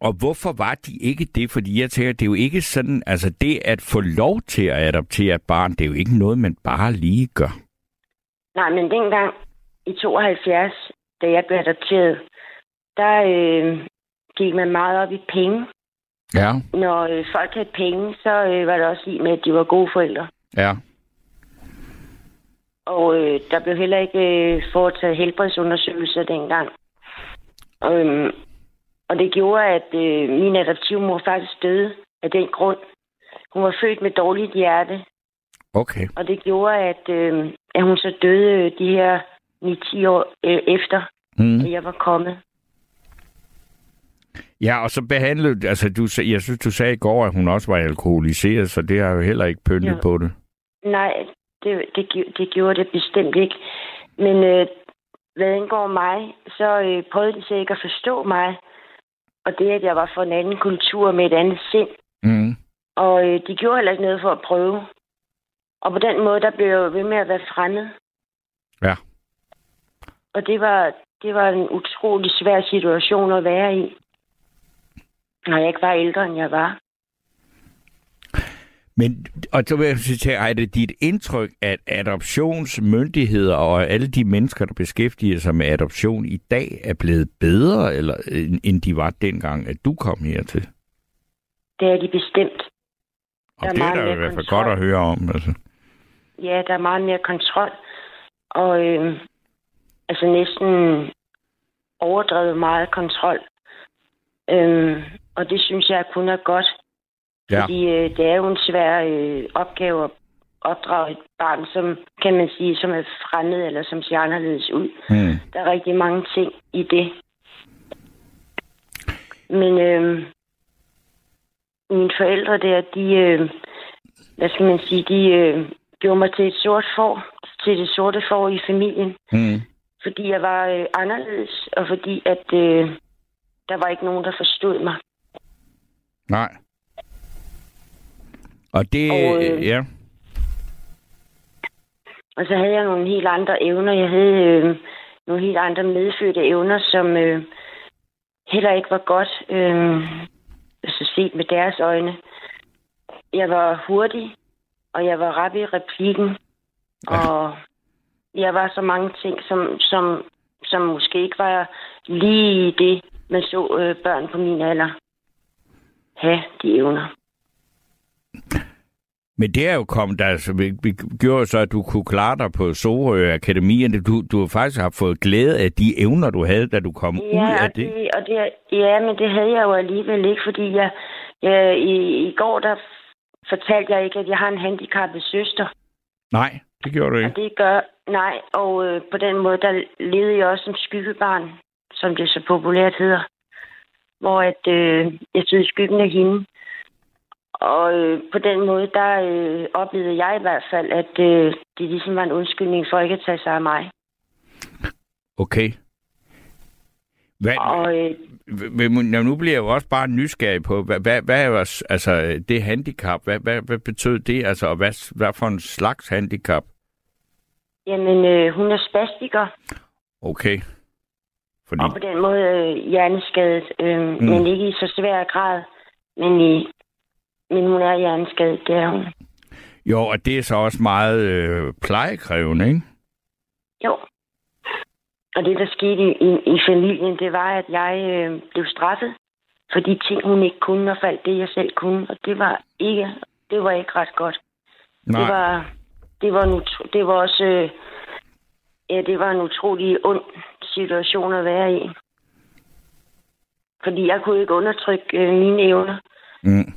Og hvorfor var de ikke det? Fordi jeg tænker, det er jo ikke sådan, altså det at få lov til at adoptere et barn, det er jo ikke noget, man bare lige gør. Nej, men dengang i 72, da jeg blev adopteret, der øh, gik man meget op i penge. Ja. Når øh, folk havde penge, så øh, var det også i med, at de var gode forældre. Ja. Og øh, der blev heller ikke øh, foretaget helbredsundersøgelser dengang. Øh, og det gjorde, at øh, min adoptivmor faktisk døde af den grund. Hun var født med dårligt hjerte. Okay. Og det gjorde, at, øh, at hun så døde de her 9-10 år øh, efter, mm. at jeg var kommet. Ja, og så behandlede, altså du, jeg synes, du sagde i går, at hun også var alkoholiseret, så det har jo heller ikke pyntet ja. på det. Nej, det, det, det gjorde det bestemt ikke. Men øh, hvad angår mig, så øh, prøvede de ikke at forstå mig. Og det, at jeg var fra en anden kultur med et andet sind. Mm. Og øh, de gjorde heller ikke noget for at prøve. Og på den måde, der blev jeg ved med at være fremmed. Ja. Og det var, det var en utrolig svær situation at være i. Når jeg ikke var ældre, end jeg var. Men, og så vil jeg sige, er det dit indtryk, at adoptionsmyndigheder og alle de mennesker, der beskæftiger sig med adoption i dag, er blevet bedre, eller, end de var dengang, at du kom hertil? Det er de bestemt. Og der det er der i hvert fald godt at høre om. Altså. Ja, der er meget mere kontrol. Og øh, altså næsten overdrevet meget kontrol. Øh, og det synes jeg kun er godt. Ja. Fordi øh, det er jo en svær øh, opgave at opdrage et barn, som kan man sige, som er fremmed eller som ser anderledes ud. Mm. Der er rigtig mange ting i det. Men øh, mine forældre der, de, øh, hvad skal man sige, de øh, gjorde mig til et sort får, til det sorte får i familien. Mm. Fordi jeg var øh, anderledes, og fordi at øh, der var ikke nogen, der forstod mig. Nej. Og det, og, øh, ja. Og så havde jeg nogle helt andre evner. Jeg havde øh, nogle helt andre medfødte evner, som øh, heller ikke var godt øh, altså set med deres øjne. Jeg var hurtig, og jeg var rap i replikken, ja. og jeg var så mange ting, som, som, som måske ikke var lige det, man så øh, børn på min alder have de evner. Men det er jo kommet, der altså, vi, vi gjorde så, at du kunne klare dig på Sorø Akademien. Du, du faktisk har fået glæde af de evner, du havde, da du kom ja, ud af det. det. Og det. Ja, men det havde jeg jo alligevel ikke, fordi jeg, jeg i, i går, der fortalte jeg ikke, at jeg har en handicappet søster. Nej, det gjorde du ikke. Og det gør, nej, og øh, på den måde, der levede jeg også som skyggebarn, som det så populært hedder. Hvor at, øh, jeg stod i skyggen af hende. Og øh, på den måde, der øh, oplevede jeg i hvert fald, at øh, det ligesom var en undskyldning for ikke at tage sig af mig. Okay. Hvad, Og øh, nu- bliver jeg jo også bare nysgerrig på, hvad, hvad, hvad er altså, det handicap, hvad, hvad, hvad betød det, altså, og hvad, hvad for en slags handicap? jamen, øh, hun er spastiker, Okay. Fordi, og på den måde øh, hjerneskadet, øh, mm. men ikke i så svær grad, men, i, men hun er hjerneskadet, det er hun. jo, og det er så også meget øh, plejekrævende, ikke? Jo. Og det, der skete i, i, i familien, det var, at jeg øh, blev straffet for de ting, hun ikke kunne, og faldt det, jeg selv kunne. Og det var ikke, det var ikke ret godt. Nej, Det var, det var, en, det var også, øh, ja, det var en utrolig ond situation at være i. Fordi jeg kunne ikke undertrykke øh, mine evner. Mm.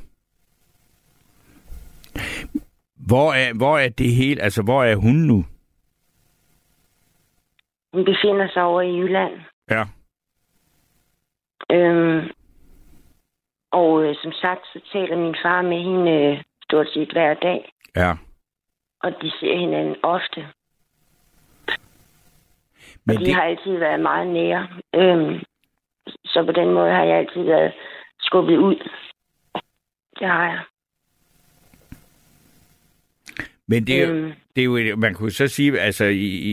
Hvor er, hvor er det hele, altså hvor er hun nu? Hun befinder sig over i Jylland. Ja. Øhm, og øh, som sagt, så taler min far med hende øh, stort set hver dag. Ja. Og de ser hinanden ofte. Men de det, har altid været meget nære. Øhm, så på den måde har jeg altid været skubbet ud. Det har jeg. men det, er Øhm, det er jo, man kunne så sige, altså,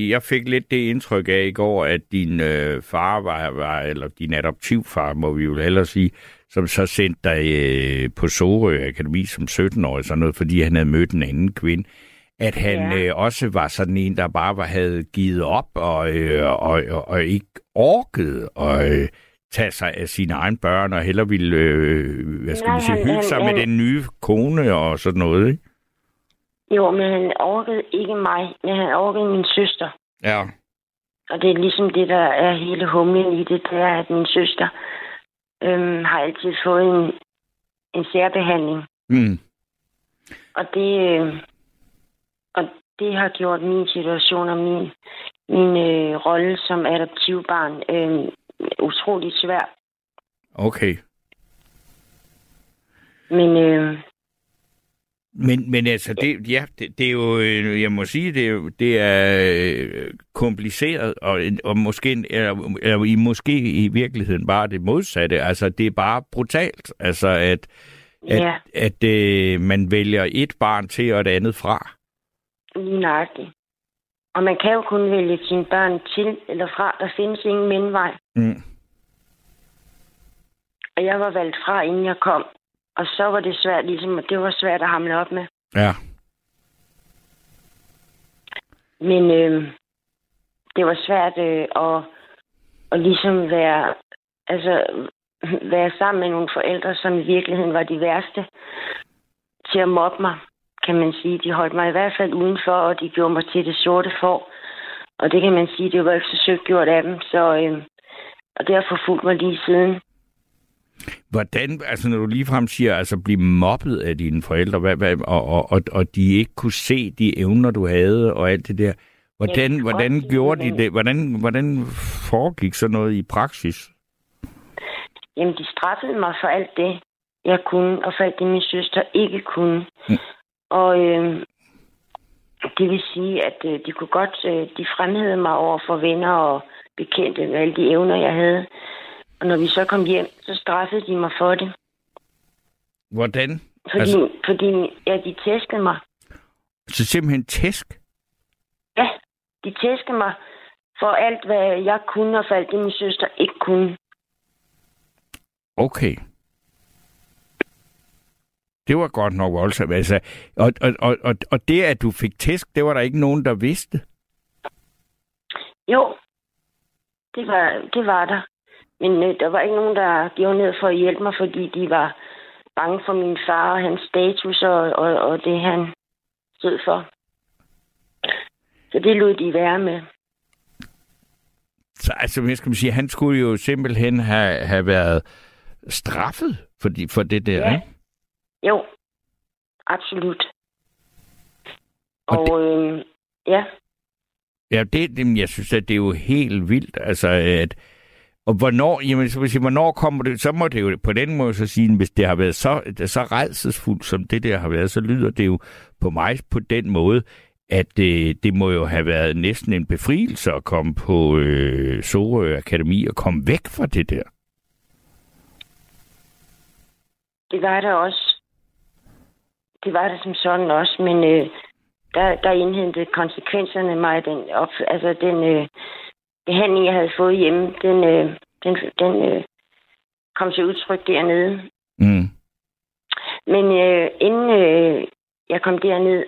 jeg fik lidt det indtryk af i går, at din øh, far var, var, eller din adoptivfar, må vi jo hellere sige, som så sendte dig øh, på Sorø Akademi som 17-årig, sådan noget, fordi han havde mødt en anden kvinde, at han Ja. øh, også var sådan en, der bare var, havde givet op, og, øh, og, og, og ikke orkede at øh, tage sig af sine egne børn, og heller ville, øh, hvad skal Nej, man sige, han- hygge han- sig med han- den nye kone og sådan noget, ikke? jo, men han orkede ikke mig, men han orkede min søster. Ja. Og det er ligesom det, der er hele humlen i det, det er, at min søster øhm, har altid fået en, en særbehandling. Mm. Og det, øh, og det har gjort min situation og min, min øh, rolle som adoptivbarn øh, utroligt svær. Okay. Men øh, Men, men altså, det, ja, det, det er jo, øh, jeg må sige, det er, det er øh, kompliceret, og, og måske, eller, eller i, måske i virkeligheden bare det modsatte. Altså, det er bare brutalt, altså, at, at, ja, at øh, man vælger et barn til og et andet fra. Lige nøjagtigt. Og man kan jo kun vælge sine børn til eller fra. Der findes ingen mellemvej. Mm. Og jeg var valgt fra, inden jeg kom. Og så var det svært, ligesom, det var svært at hamle op med. Ja. Men øh, det var svært øh, at, at ligesom være, altså, være sammen med nogle forældre, som i virkeligheden var de værste til at mobbe mig, kan man sige. De holdt mig i hvert fald udenfor, og de gjorde mig til det sorte får. Og det kan man sige, det var ikke så søgt gjort af dem. Så, øh, og det har forfulgt mig lige siden. Hvordan, altså når du ligefrem siger, altså blive mobbet af dine forældre, hvad, hvad, og, og, og, og de ikke kunne se de evner, du havde, og alt det der. Hvordan, Ja, hvordan også, gjorde de det? Hvordan, hvordan foregik sådan noget i praksis? Jamen, de straffede mig for alt det, jeg kunne, og for alt det, min søster ikke kunne. Mm. Og øh, det vil sige, at øh, de kunne godt, øh, de fremhævede mig over for venner og bekendte med alle de evner, jeg havde. Og når vi så kom hjem, så straffede de mig for det. Hvordan? Fordi, Altså- fordi ja, de tæskede mig. Så simpelthen tæsk? Ja, de tæskede mig for alt, hvad jeg kunne, og for alt det, min søster ikke kunne. Okay. Det var godt nok voldsomt. Altså, og, og, og, og, og det, at du fik tæsk, det var der ikke nogen, der vidste. Jo, det var, det var der. Men øh, der var ikke nogen, der gjorde ned for at hjælpe mig, fordi de var bange for min far og hans status og, og, og det, han stod for. Så det lod de være med. Så altså, hvad skal man sige, han skulle jo simpelthen have, have været straffet for, de, for det der, Ja. ikke? Jo, absolut. Og Og, øh, ja, Ja, det, det, jeg synes, at det er jo helt vildt, altså, at, og hvornår, jamen, så sige, hvornår kommer det, så må det jo på den måde så sige, hvis det har været så, så redselsfuldt, som det der har været, så lyder det jo på mig på den måde, at øh, det må jo have været næsten en befrielse at komme på øh, Sorø Akademi og komme væk fra det der. Det var der også. Det var der som sådan også, men øh, der, der indhentede konsekvenserne mig den, op, altså den øh, behandling, jeg havde fået hjemme, den, øh, den, den øh, kom til udtryk dernede. Mm. Men øh, inden øh, jeg kom derned,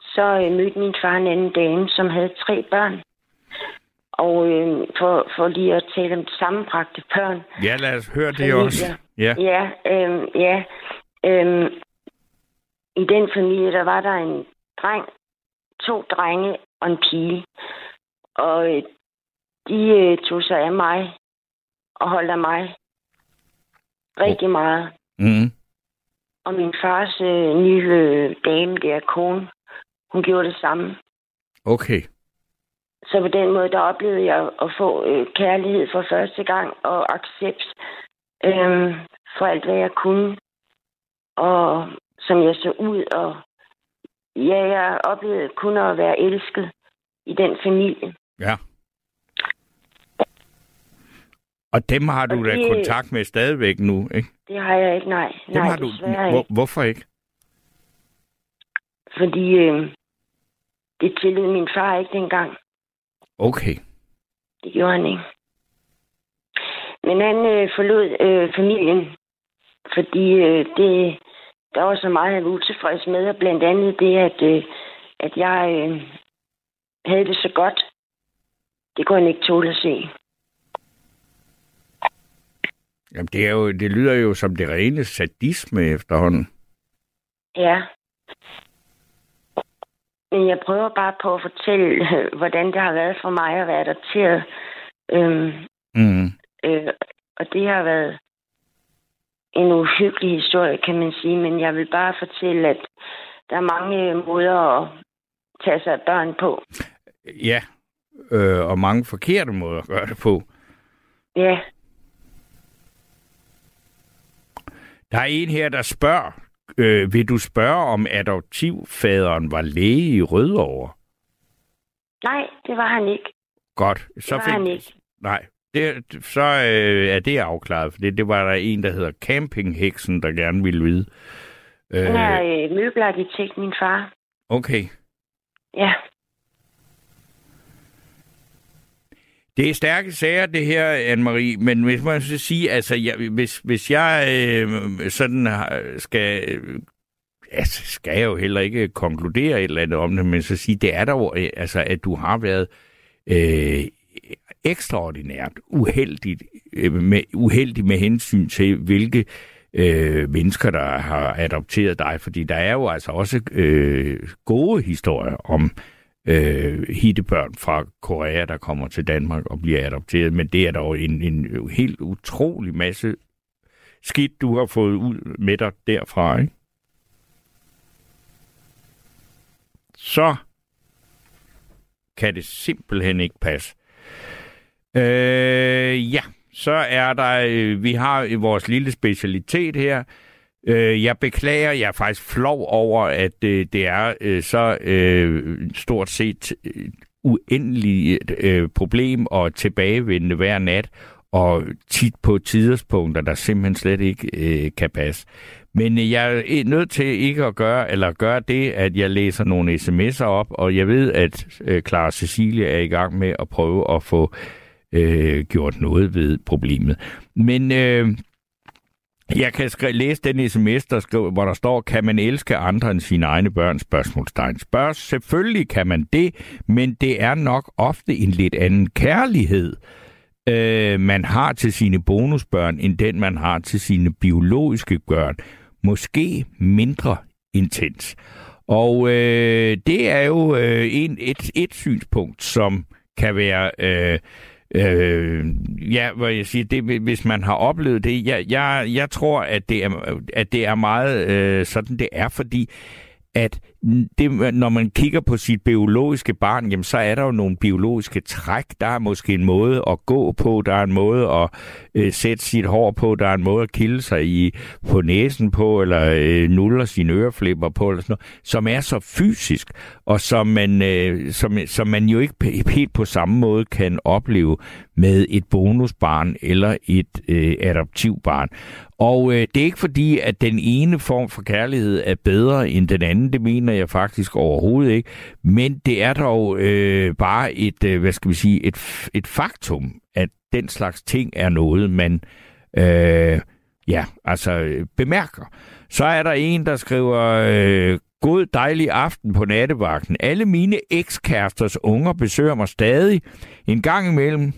så øh, mødte min far en anden dame, som havde tre børn. Og øh, for, for lige at tale om sammenbragte børn. Ja, lad os høre det Familier. også. Ja. Ja, øh, ja. Øh, I den familie, der var der en dreng, to drenge og en pige. Og øh, de øh, tog sig af mig og holdt af mig rigtig meget. Mm. Og min fars øh, nye øh, dame, der kone, hun gjorde det samme. Okay. Så på den måde, der oplevede jeg at få øh, kærlighed for første gang og accept øh, for alt, hvad jeg kunne. Og som jeg så ud. Og ja, jeg oplevede kun at være elsket i den familie. Ja. Og dem har du Og da det- kontakt med stadigvæk nu, ikke? Det har jeg ikke, nej. Dem nej, har du. Hvor, hvorfor ikke? Fordi øh, det tillod min far ikke dengang. Okay. Det gjorde han ikke. Men han øh, forlod øh, familien, fordi øh, det, der var så meget, han var utilfreds med, og blandt andet det, at, øh, at jeg øh, havde det så godt. Det kunne han ikke tåle at se. Jamen, det, er jo, det lyder jo som det rene sadisme efterhånden. Ja. Men jeg prøver bare på at fortælle, øh, hvordan det har været for mig at være adopteret. Øhm, Mm. Øh, og det har været en uhyggelig historie, kan man sige, men jeg vil bare fortælle, at der er mange måder at tage sig af børn på. Ja, øh, og mange forkerte måder at gøre det på. Ja, Der er en her, der spørger, øh, vil du spørge, om adoptivfaderen var læge i Rødovre? nej, det var han ikke. Godt. Det Så var fik, han ikke. Nej, det, så øh, er det afklaret, for det, det var der en, der hedder Campingheksen, der gerne ville vide. Han er Øh, øh, møbelarkitekt, min far. okay. Ja, Det er stærke sager, det her, Anne-Marie, men hvis man skal sige, altså, jeg, hvis, hvis jeg øh, sådan skal... Øh, altså, skal jeg jo heller ikke konkludere et eller andet om det, men så sige, det er dog, øh, altså, at du har været øh, ekstraordinært uheldigt, øh, med, uheldig med hensyn til, hvilke øh, mennesker, der har adopteret dig, fordi der er jo altså også øh, gode historier om øh, hittebørn fra Korea, der kommer til Danmark og bliver adopteret, men det er dog en, en helt utrolig masse skidt, du har fået ud med dig derfra, ikke? Så kan det simpelthen ikke passe. Øh, ja, så er der, øh, vi har i vores lille specialitet her, Øh, jeg beklager, jeg er faktisk flov over, at øh, det er øh, så øh, stort set øh, uendeligt øh, problem og tilbagevendende hver nat, og tit på tidspunkter, der simpelthen slet ikke øh, kan passe. Men øh, jeg er nødt til ikke at gøre, eller gøre det, at jeg læser nogle sms'er op, og jeg ved, at øh, Clara Cecilia er i gang med at prøve at få øh, gjort noget ved problemet. Men øh, jeg kan skri- læse den sms, der skriver, hvor der står, kan man elske andre end sine egne børn? Spørgsmålstegn. Spørg, selvfølgelig kan man det, men det er nok ofte en lidt anden kærlighed, øh, man har til sine bonusbørn, end den man har til sine biologiske børn. Måske mindre intens. Og øh, det er jo øh, en, et, et synspunkt, som kan være... Øh, Øh, ja, hvad jeg siger, det, hvis man har oplevet det, jeg, jeg, jeg tror, at det er, at det er meget øh, sådan, det er, fordi at det, når man kigger på sit biologiske barn, jamen, så er der jo nogle biologiske træk. Der er måske en måde at gå på, der er en måde at øh, sætte sit hår på, der er en måde at kilde sig i, på næsen på, eller øh, nuller sine øreflipper på, eller sådan noget, som er så fysisk, og som man, øh, som, som man jo ikke helt på samme måde kan opleve med et bonusbarn eller et øh, adoptivbarn. Og øh, det er ikke fordi, at den ene form for kærlighed er bedre end den anden. Det mener jeg faktisk overhovedet ikke. Men det er dog øh, bare et, øh, hvad skal vi sige, et, et faktum, at den slags ting er noget, man øh, ja, altså øh, bemærker. Så er der en, der skriver, øh, God dejlig aften på nattevagten. Alle mine ekskæresters unger besøger mig stadig. En gang imellem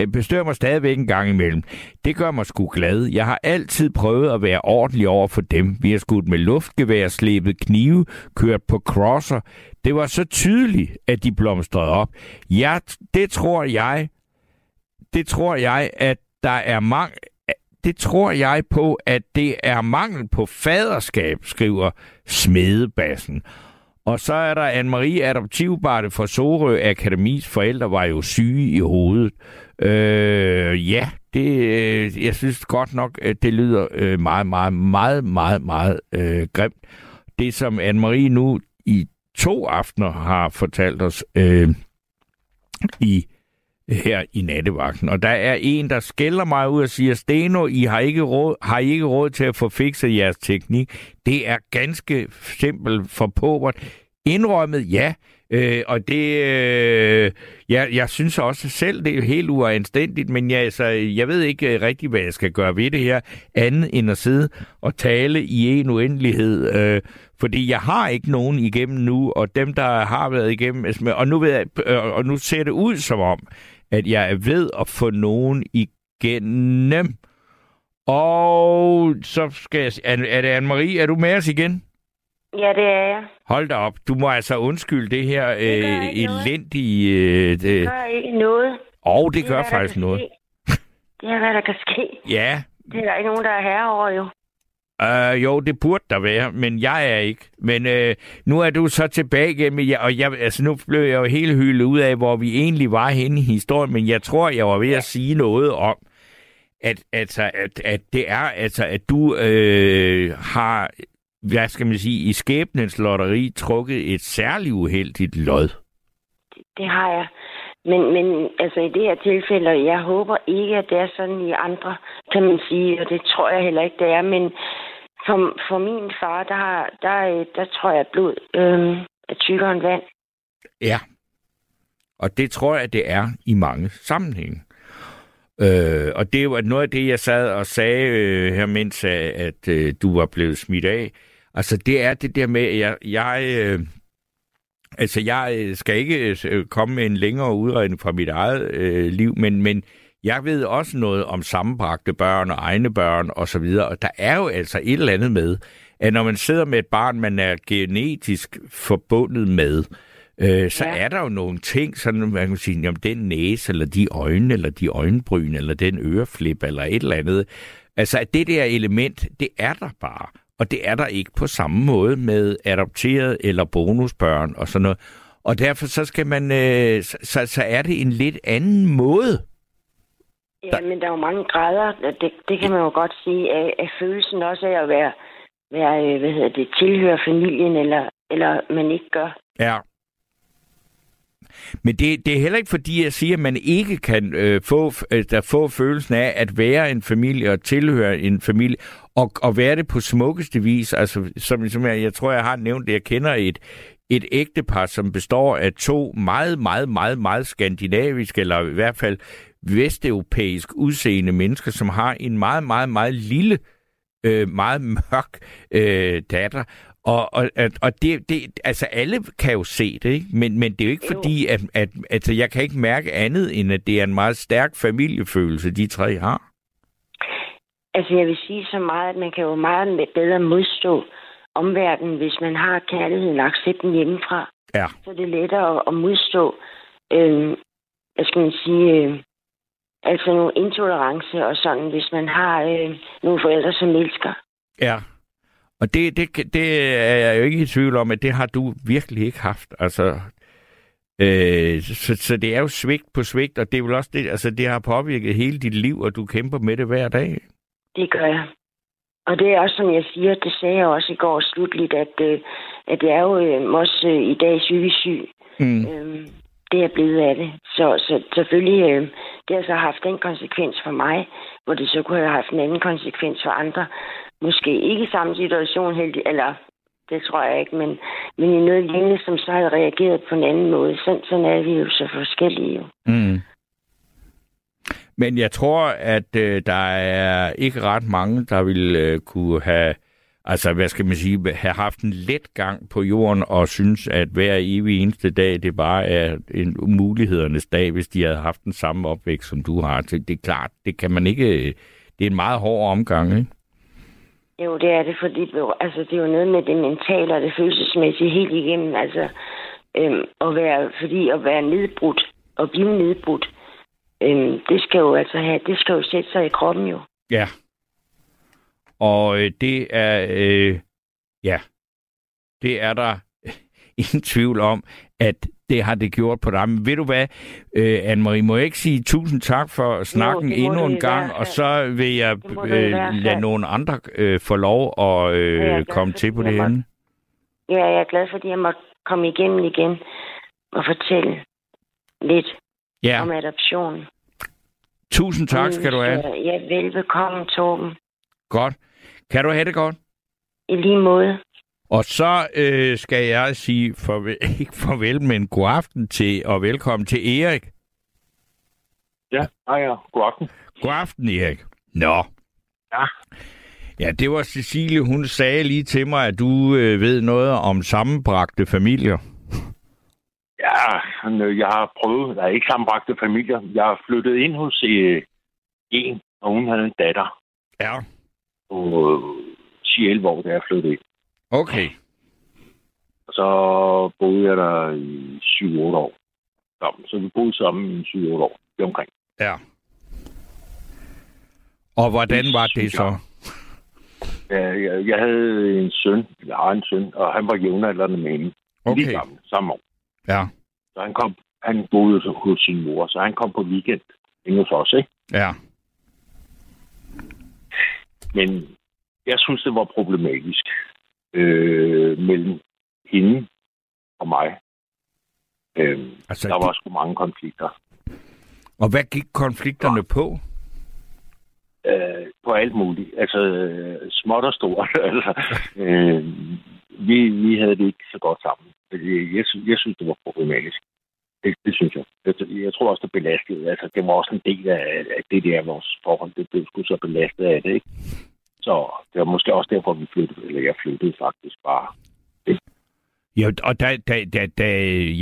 Øh, bestører mig stadigvæk en gang imellem. Det gør mig sgu glad. Jeg har altid prøvet at være ordentlig over for dem. Vi har skudt med luftgevær, slæbet knive, kørt på crosser. Det var så tydeligt, at de blomstrede op. Ja, det tror jeg, det tror jeg, at der er mange, det tror jeg på, at det er mangel på faderskab, skriver smedebassen. Og så er der Anne-Marie, Adoptivbarte fra Sorø Akademis forældre var jo syge i hovedet. Øh, ja, det, øh, jeg synes godt nok, at det lyder øh, meget, meget, meget, meget, meget øh, grimt. Det, som Anne-Marie nu i to aftener har fortalt os øh, i her i nattevagten. Og der er en, der skælder mig ud og siger, Steno, I har ikke råd, har I ikke råd til at få fikset jeres teknik. Det er ganske simpelt for påbert. Indrømmet, ja. Øh, og det, øh, jeg, jeg synes også selv, det er helt uanstændigt, men jeg, altså, jeg ved ikke øh, rigtig, hvad jeg skal gøre ved det her, andet end at sidde og tale i en uendelighed. Øh, fordi jeg har ikke nogen igennem nu, og dem, der har været igennem, altså, og nu, ved jeg, øh, og nu ser det ud som om, at jeg er ved at få nogen igennem. Og så skal jeg... Er, er det Anne-Marie? Er du med os igen? Ja, det er jeg. Hold da op. Du må altså undskylde det her det øh, elendige... Øh, det... det gør ikke noget. Og det, det gør hvad, faktisk noget. Det er, hvad der kan ske. Ja. Det er der ikke nogen, der er herover jo. Uh, jo, det burde der være, men jeg er ikke. Men uh, nu er du så tilbage igen, og jeg, altså, nu blev jeg jo helt hyldet ud af, hvor vi egentlig var henne i historien, men jeg tror, jeg var ved at sige noget om, at, altså, at, at det er, altså, at du øh, har, hvad skal man sige, i skæbnens lotteri trukket et særligt uheldigt lod. Det, det har jeg. Men, men altså i det her tilfælde, jeg håber ikke, at det er sådan i andre, kan man sige, og det tror jeg heller ikke, det er, men for, for min far, der, har, der, der tror jeg, at blod øh, er tykkere end vand. Ja, og det tror jeg, det er i mange sammenhænge. Øh, og det var noget af det, jeg sad og sagde øh, her, mens at, at øh, du var blevet smidt af. Altså, det er det der med, at jeg, jeg øh, altså, jeg øh, skal ikke øh, komme med en længere udredning fra mit eget øh, liv, men, men jeg ved også noget om sammenbragte børn og egne børn og så videre, og der er jo altså et eller andet med, at når man sidder med et barn, man er genetisk forbundet med, øh, så ja. er der jo nogle ting, sådan man kan sige, om den næse, eller de øjne, eller de øjenbryn, eller den øreflip, eller et eller andet. Altså, at det der element, det er der bare. Og det er der ikke på samme måde med adopteret eller bonusbørn og sådan noget. Og derfor så skal man, øh, så, så er det en lidt anden måde. Ja, men der er jo mange grader. Det, det kan man jo godt sige, af, af følelsen også af at være, være øh, hvad hedder det, tilhøre familien, eller, eller man ikke gør. Ja. Men det, det er heller ikke fordi, jeg siger, at man ikke kan øh, få, øh, der få følelsen af at være en familie og tilhøre en familie, og, og være det på smukkeste vis. Altså, som, som jeg, jeg tror, jeg har nævnt det, jeg kender et, et ægtepar, som består af to meget, meget, meget, meget skandinaviske, eller i hvert fald vesteuropæisk udseende mennesker, som har en meget, meget, meget lille, øh, meget mørk øh, datter. Og, og, og det, det, altså alle kan jo se det, ikke? Men, men det er jo ikke jo. fordi, at, at altså, jeg kan ikke mærke andet, end at det er en meget stærk familiefølelse, de tre har. Altså jeg vil sige så meget, at man kan jo meget bedre modstå omverdenen, hvis man har kærligheden og accepten hjemmefra. Ja. Så det er lettere at modstå, øh, hvad skal man sige, øh, altså nogle intolerance og sådan, hvis man har øh, nogle forældre, som elsker. Ja, Og det, det, det er jeg jo ikke i tvivl om, at det har du virkelig ikke haft. Altså, øh, så, så det er jo svigt på svigt, og det er vel også det, altså det har påvirket hele dit liv, og du kæmper med det hver dag. Det gør jeg. Og det er også, som jeg siger, det sagde jeg også i går slutligt, at, øh, at jeg er jo øh, også øh, i dag psykisk syg. Mm. Øhm, det er blevet af det. Så, så selvfølgelig, øh, det har så haft den konsekvens for mig, hvor det så kunne have haft en anden konsekvens for andre. Måske ikke i samme situation, heldig, eller det tror jeg ikke, men, men i noget lignende, som så havde reageret på en anden måde. Sådan, sådan er vi jo så forskellige jo. Mm. Men jeg tror, at øh, der er ikke ret mange, der vil øh, kunne have, altså hvad skal man sige, have haft en let gang på jorden og synes, at hver evig eneste dag, det bare er en mulighedernes dag, hvis de havde haft den samme opvækst, som du har. Det, det er klart, det kan man ikke, øh, det er en meget hård omgang, ikke? Jo, det er det, fordi altså, det er jo noget med det mentale og det følelsesmæssige helt igennem. Altså, øhm, at være, fordi at være nedbrudt og blive nedbrudt, øhm, det skal jo altså have, det skal jo sætte sig i kroppen jo. Ja. Og øh, det er, øh, ja, det er der ingen tvivl om, at det har det gjort på dig. Men ved du hvad, øh, Anne-Marie, må jeg ikke sige tusind tak for snakken må endnu en gang, fald. og så vil jeg øh, lade nogle andre øh, få lov at øh, Ja, komme for, til på at det emne. Ja, jeg er glad, fordi jeg måtte komme igennem igen og fortælle lidt Ja, om adoption. tusind tak skal du have. Ja, velbekomme, Torben. Godt. Kan du have det godt? I lige måde. Og så øh, skal jeg sige farvel, ikke farvel, men god aften til, og velkommen til Erik. Ja, hej ja. God aften. God aften, Erik. Nå. Ja. Ja, det var Cecilie, hun sagde lige til mig, at du øh, ved noget om sammenbragte familier. Ja, øh, jeg har prøvet, der er ikke sammenbragte familier. Jeg har flyttet ind hos øh, en, og hun havde en datter Ja. på øh, 10-11 år, da jeg flyttede ind. Okay. Og så boede jeg der i 7-8 år. Sammen. Så vi boede sammen i 7-8 år. Det omkring. Ja. Og hvordan var det så? Ja, jeg, jeg havde en søn, jeg har en søn, og han var jævnaldrende med hende. Okay. Lige sammen, samme år. Ja. Så han, kom, han boede hos sin mor, så han kom på weekend inde hos os, ikke? Ja. Men jeg synes, det var problematisk øh, mellem hende og mig. Øh, Altså, der var det, sgu mange konflikter. og hvad gik konflikterne på? Øh, på alt muligt. Altså, øh, småt og stort. altså, øh, vi, vi havde det ikke så godt sammen. Jeg, jeg synes, det var problematisk. Det, det synes jeg. jeg. Jeg tror også, det belastede. Altså, det var også en del af, af det der vores forhold. Det blev sgu så belastet af det, ikke? Så det var måske også derfor, vi flyttede, eller jeg flyttede faktisk bare. Ja, og da, da, da, da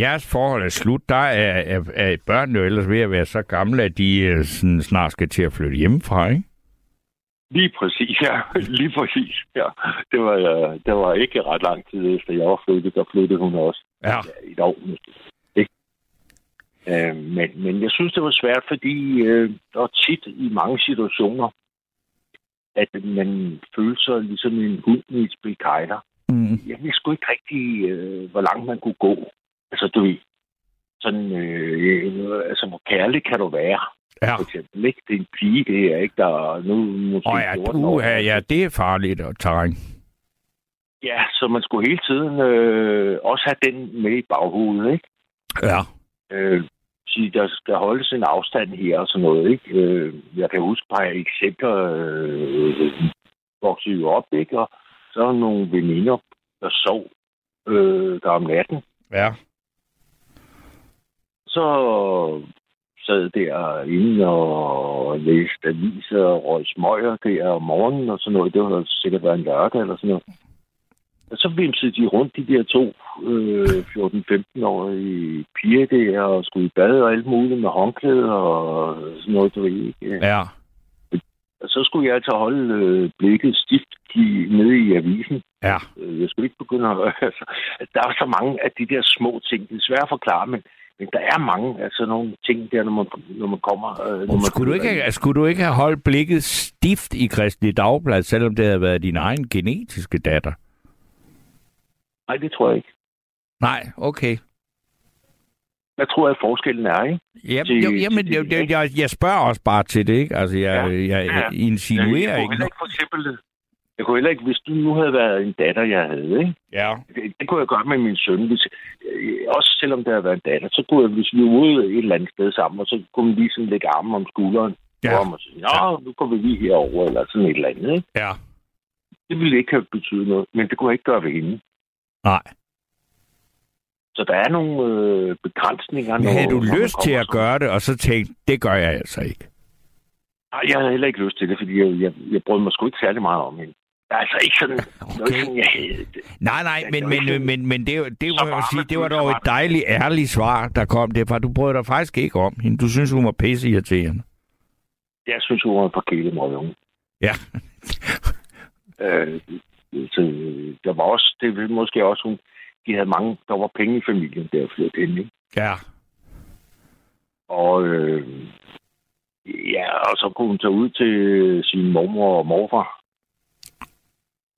jeres forhold er slut, der er, er, er børnene jo ellers ved at være så gamle, at de øh, sådan, snart skal til at flytte hjemmefra, ikke? Lige præcis, ja. Lige præcis, ja. Det var, øh, det var ikke ret lang tid efter, jeg var flyttet, der flyttede hun også. Ja. Ja, et år måske. Ikke? Øh, men, men jeg synes, det var svært, fordi øh, der var tit i mange situationer, at man følte sig ligesom en hund i et spil kejler. Mm. Jeg vidste sgu ikke rigtig, øh, hvor langt man kunne gå. Altså, du ved, sådan, øh, altså, hvor kærlig kan du være? Ja. For eksempel, ikke? Det er en pige, det er ikke, der er nu måske Åh ja, 14 år. ja, det er farligt at terræn. Ja, så man skulle hele tiden øh, også have den med i baghovedet, ikke? Ja. Øh, sige, der skal holdes en afstand her og sådan noget, ikke? Øh, jeg kan huske bare eksempler, øh, voksede jo op, ikke? Og så er der nogle veninder, der sov øh, der om natten. Ja. Så sad derinde og læste aviser og røg smøger der om morgenen og sådan noget. Det var sikkert været en lørdag eller sådan noget. Og så vimsede de rundt, de der to øh, 14-15-årige piger der, og skulle i bad og alt muligt med håndklæder og sådan noget, du ved ikke. Ja. Og så skulle jeg altså holde øh, blikket stift i, nede i avisen. Ja. Øh, Jeg skulle ikke begynde at... Altså, der er så mange af de der små ting, det er svært at forklare, men Men der er mange altså nogle ting der, når man, når man kommer... Øh, når man skulle, du ikke, have, skulle du ikke have holdt blikket stift i Kristelig Dagblad, selvom det havde været din egen genetiske datter? Nej, det tror jeg ikke. Nej, okay. Hvad tror jeg, forskellen er, ikke? Ja, til, jo, jamen, til, jeg, jeg, jeg spørger også bare til det, ikke? Altså, jeg, ja, jeg, jeg ja. insinuerer jeg, jeg ikke. ikke for eksempel, jeg kunne heller ikke, hvis du nu havde været en datter, jeg havde, ikke? Ja. Det, det kunne jeg gøre med min søn. Hvis, øh, også selvom det havde været en datter, så kunne jeg, hvis vi var ude et eller andet sted sammen, og så kunne man lige sådan lægge armen om skulderen ja. og sige, ja, nu går vi lige herover eller sådan et eller andet, ikke? Ja. Det ville ikke have betydet noget, men det kunne jeg ikke gøre ved hende. Nej. Så der er nogle øh, begrænsninger. Men havde du lyst til at gøre det, og så tænkte, det gør jeg altså ikke? Nej, jeg havde heller ikke lyst til det, fordi jeg, jeg, jeg brød mig sgu ikke særlig meget om hende. Altså ikke sådan, okay. sådan jeg havde det. Nej, nej, men, men, sådan, men, men det, det, må jeg sige, det var dog et dejligt, ærligt svar, der kom derfra. Du brød dig faktisk ikke om hende. Du synes, hun var pisse irriterende. Jeg synes, hun var på unge. Ja. øh, så, der var også, det var måske også, hun, de havde mange, der var penge i familien, der flyttede ind, ikke? Ja. Og øh, ja, og så kunne hun tage ud til sin mormor og morfar.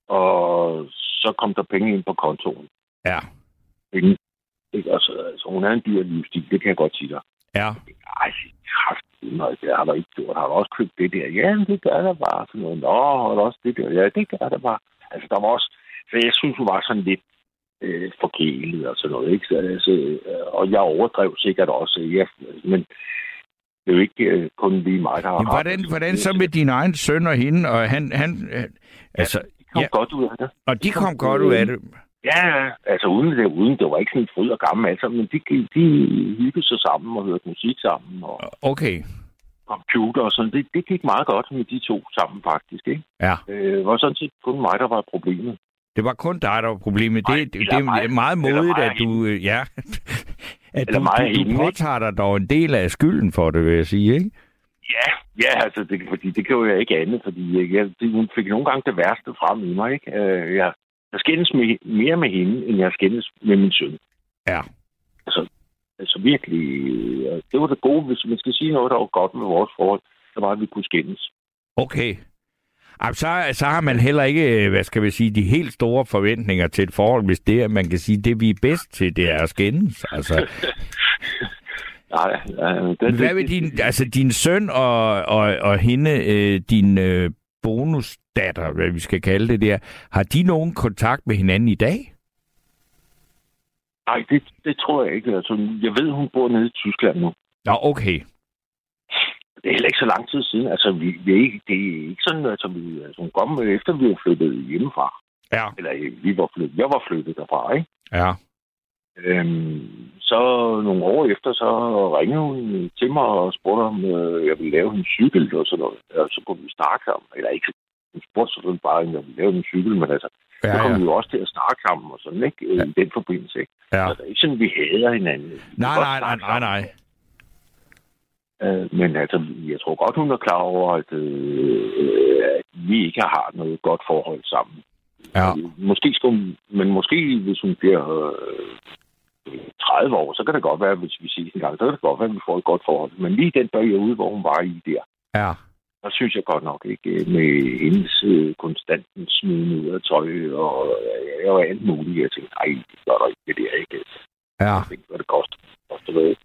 Og så kom der penge ind på kontoen. Ja. Penge. Ikke? Altså, altså, hun er en dyr livsstil, det kan jeg godt sige dig. Ja. Ej, kraft, det har der ikke gjort. Har du også købt det der? Ja, det gør der bare. Sådan noget. Nå, har du også det der? Ja, det gør der bare. Altså, der var også... Så jeg synes, hun var sådan lidt øh, forkælet og sådan noget. Ikke? Så, altså, øh, og jeg overdrev sikkert også, ja, men det er jo ikke øh, kun lige mig, der har ja, hvordan, hvordan så med din egen søn og hende? Og han, han, øh, altså, ja, de kom ja. godt ud af det. Og de kom godt ud af det? Ja, altså uden det, uden det var ikke sådan fryd og gammel, altså, men de, de hyggede sig sammen og hørte musik sammen. Og okay. Computer og sådan. Det, det gik meget godt med de to sammen, faktisk. Ikke? Ja. Øh, var sådan set kun mig, der var problemet. Det var kun dig, der var problemet. Det, det, det er meget, meget modigt, at du... Øh, ja, at du, du, du påtager dig dog en del af skylden for det, vil jeg sige, ikke? Ja, ja altså, det, fordi det kan jo jeg ikke andet, fordi jeg, det, hun fik nogle gange det værste frem i mig, ikke? Uh, jeg, jeg skændes med, mere med hende, end jeg skændes med min søn. Ja. Altså, altså virkelig, det var det gode, hvis man skal sige noget, der var godt med vores forhold, så var, at vi kunne skændes. Okay. Så, så har man heller ikke, hvad skal vi sige, de helt store forventninger til et forhold, hvis det er, man kan sige, det vi er bedst til, det er at skændes. Altså. Nej, det, Hvad vil din, altså din søn og, og, og hende, øh, din øh, bonusdatter, hvad vi skal kalde det der, har de nogen kontakt med hinanden i dag? Nej, det, det tror jeg ikke. Altså, jeg ved, hun bor nede i Tyskland nu. Nå, okay det er heller ikke så lang tid siden. Altså, vi, vi er ikke, det er ikke sådan, altså, vi altså, kom efter, vi var flyttet hjemmefra. Ja. Eller vi var flyttet, jeg var flyttet derfra, ikke? Ja. Øhm, så nogle år efter, så ringede hun til mig og spurgte, om øh, jeg ville lave en cykel og sådan noget. Og så kunne vi snakke sammen. Eller ikke, hun spurgte selvfølgelig bare, om jeg ville lave en cykel, men altså, ja, så kom ja. vi jo også til at snakke sammen og sådan, ikke? Ja. I den forbindelse, ikke? Ja. Så det er ikke sådan, vi hader hinanden. Nej, nej, nej, nej, nej. Øh, men altså, jeg tror godt, hun er klar over, at, øh, at vi ikke har noget godt forhold sammen. Ja. Måske skulle hun, men måske hvis hun bliver øh, 30 år, så kan det godt være, hvis vi siger en gang, så kan det godt være, at vi får et godt forhold. Men lige den periode, hvor hun var i der, ja. Der synes jeg godt nok ikke, øh, med hendes øh, konstanten smidende ud af tøj og, øh, og alt muligt. Jeg tænkte, nej, det gør der ikke, det der ikke. Ja. Jeg ikke, hvad det koster. Det koster det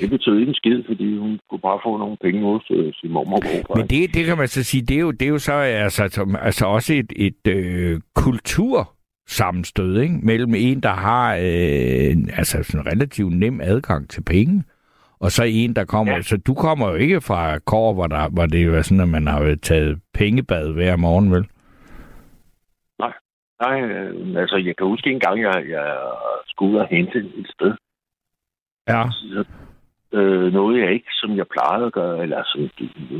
det betød ikke en skid, fordi hun kunne bare få nogle penge hos øh, sin mormor og Men det, det kan man så sige, det er jo, det er jo så altså, altså også et, et øh, kultur sammenstød, ikke? mellem en, der har øh, altså sådan relativt nem adgang til penge, og så en, der kommer... Ja. Så du kommer jo ikke fra kår, hvor, der, hvor det er sådan, at man har taget pengebad hver morgen, vel? Nej, nej øh, altså jeg kan huske en gang, jeg, jeg skulle ud og hente et sted. Ja. Så øh, noget, jeg ikke, som jeg plejede at gøre, eller sådan,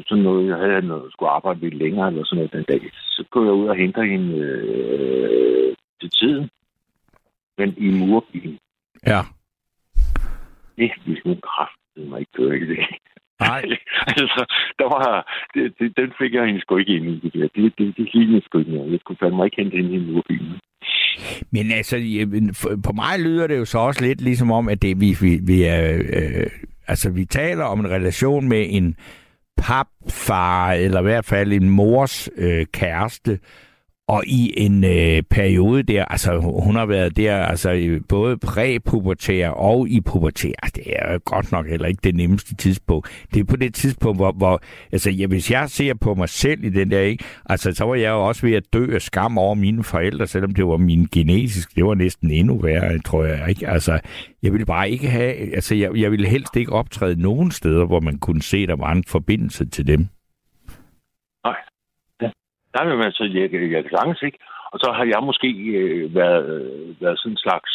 sådan noget, jeg havde noget, skulle arbejde lidt længere, eller sådan noget den dag. Så går jeg ud og henter hende øh, til tiden, men i murbilen. Ja. Det ville hun kraftede mig ikke køre i det. Nej. altså, der var, det, det, den fik jeg hende sgu ikke ind i det der. Det, det, det lignede sgu ikke noget. Jeg skulle fandme ikke hente hende i murbilen. Men altså, på mig lyder det jo så også lidt ligesom om, at det, vi, vi, vi er... Øh, altså, vi taler om en relation med en papfar, eller i hvert fald en mors øh, kæreste, og i en øh, periode der, altså hun har været der, altså både præpubertær og i pubertær, altså, det er godt nok heller ikke det nemmeste tidspunkt. Det er på det tidspunkt, hvor, hvor altså ja, hvis jeg ser på mig selv i den der, ikke, altså så var jeg jo også ved at dø af skam over mine forældre, selvom det var min genetisk, det var næsten endnu værre, tror jeg ikke. Altså, jeg ville bare ikke have, altså jeg, jeg ville helst ikke optræde nogen steder, hvor man kunne se, der var en forbindelse til dem. Der vil man så, jeg, jeg kan sagtens ikke. Og så har jeg måske øh, været, øh, været sådan en slags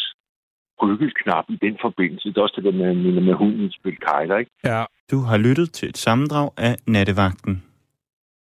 rykkelknap i den forbindelse. Det er også det der med, med, med hunden spil kejler, ikke? Ja. Du har lyttet til et sammendrag af Nattevagten.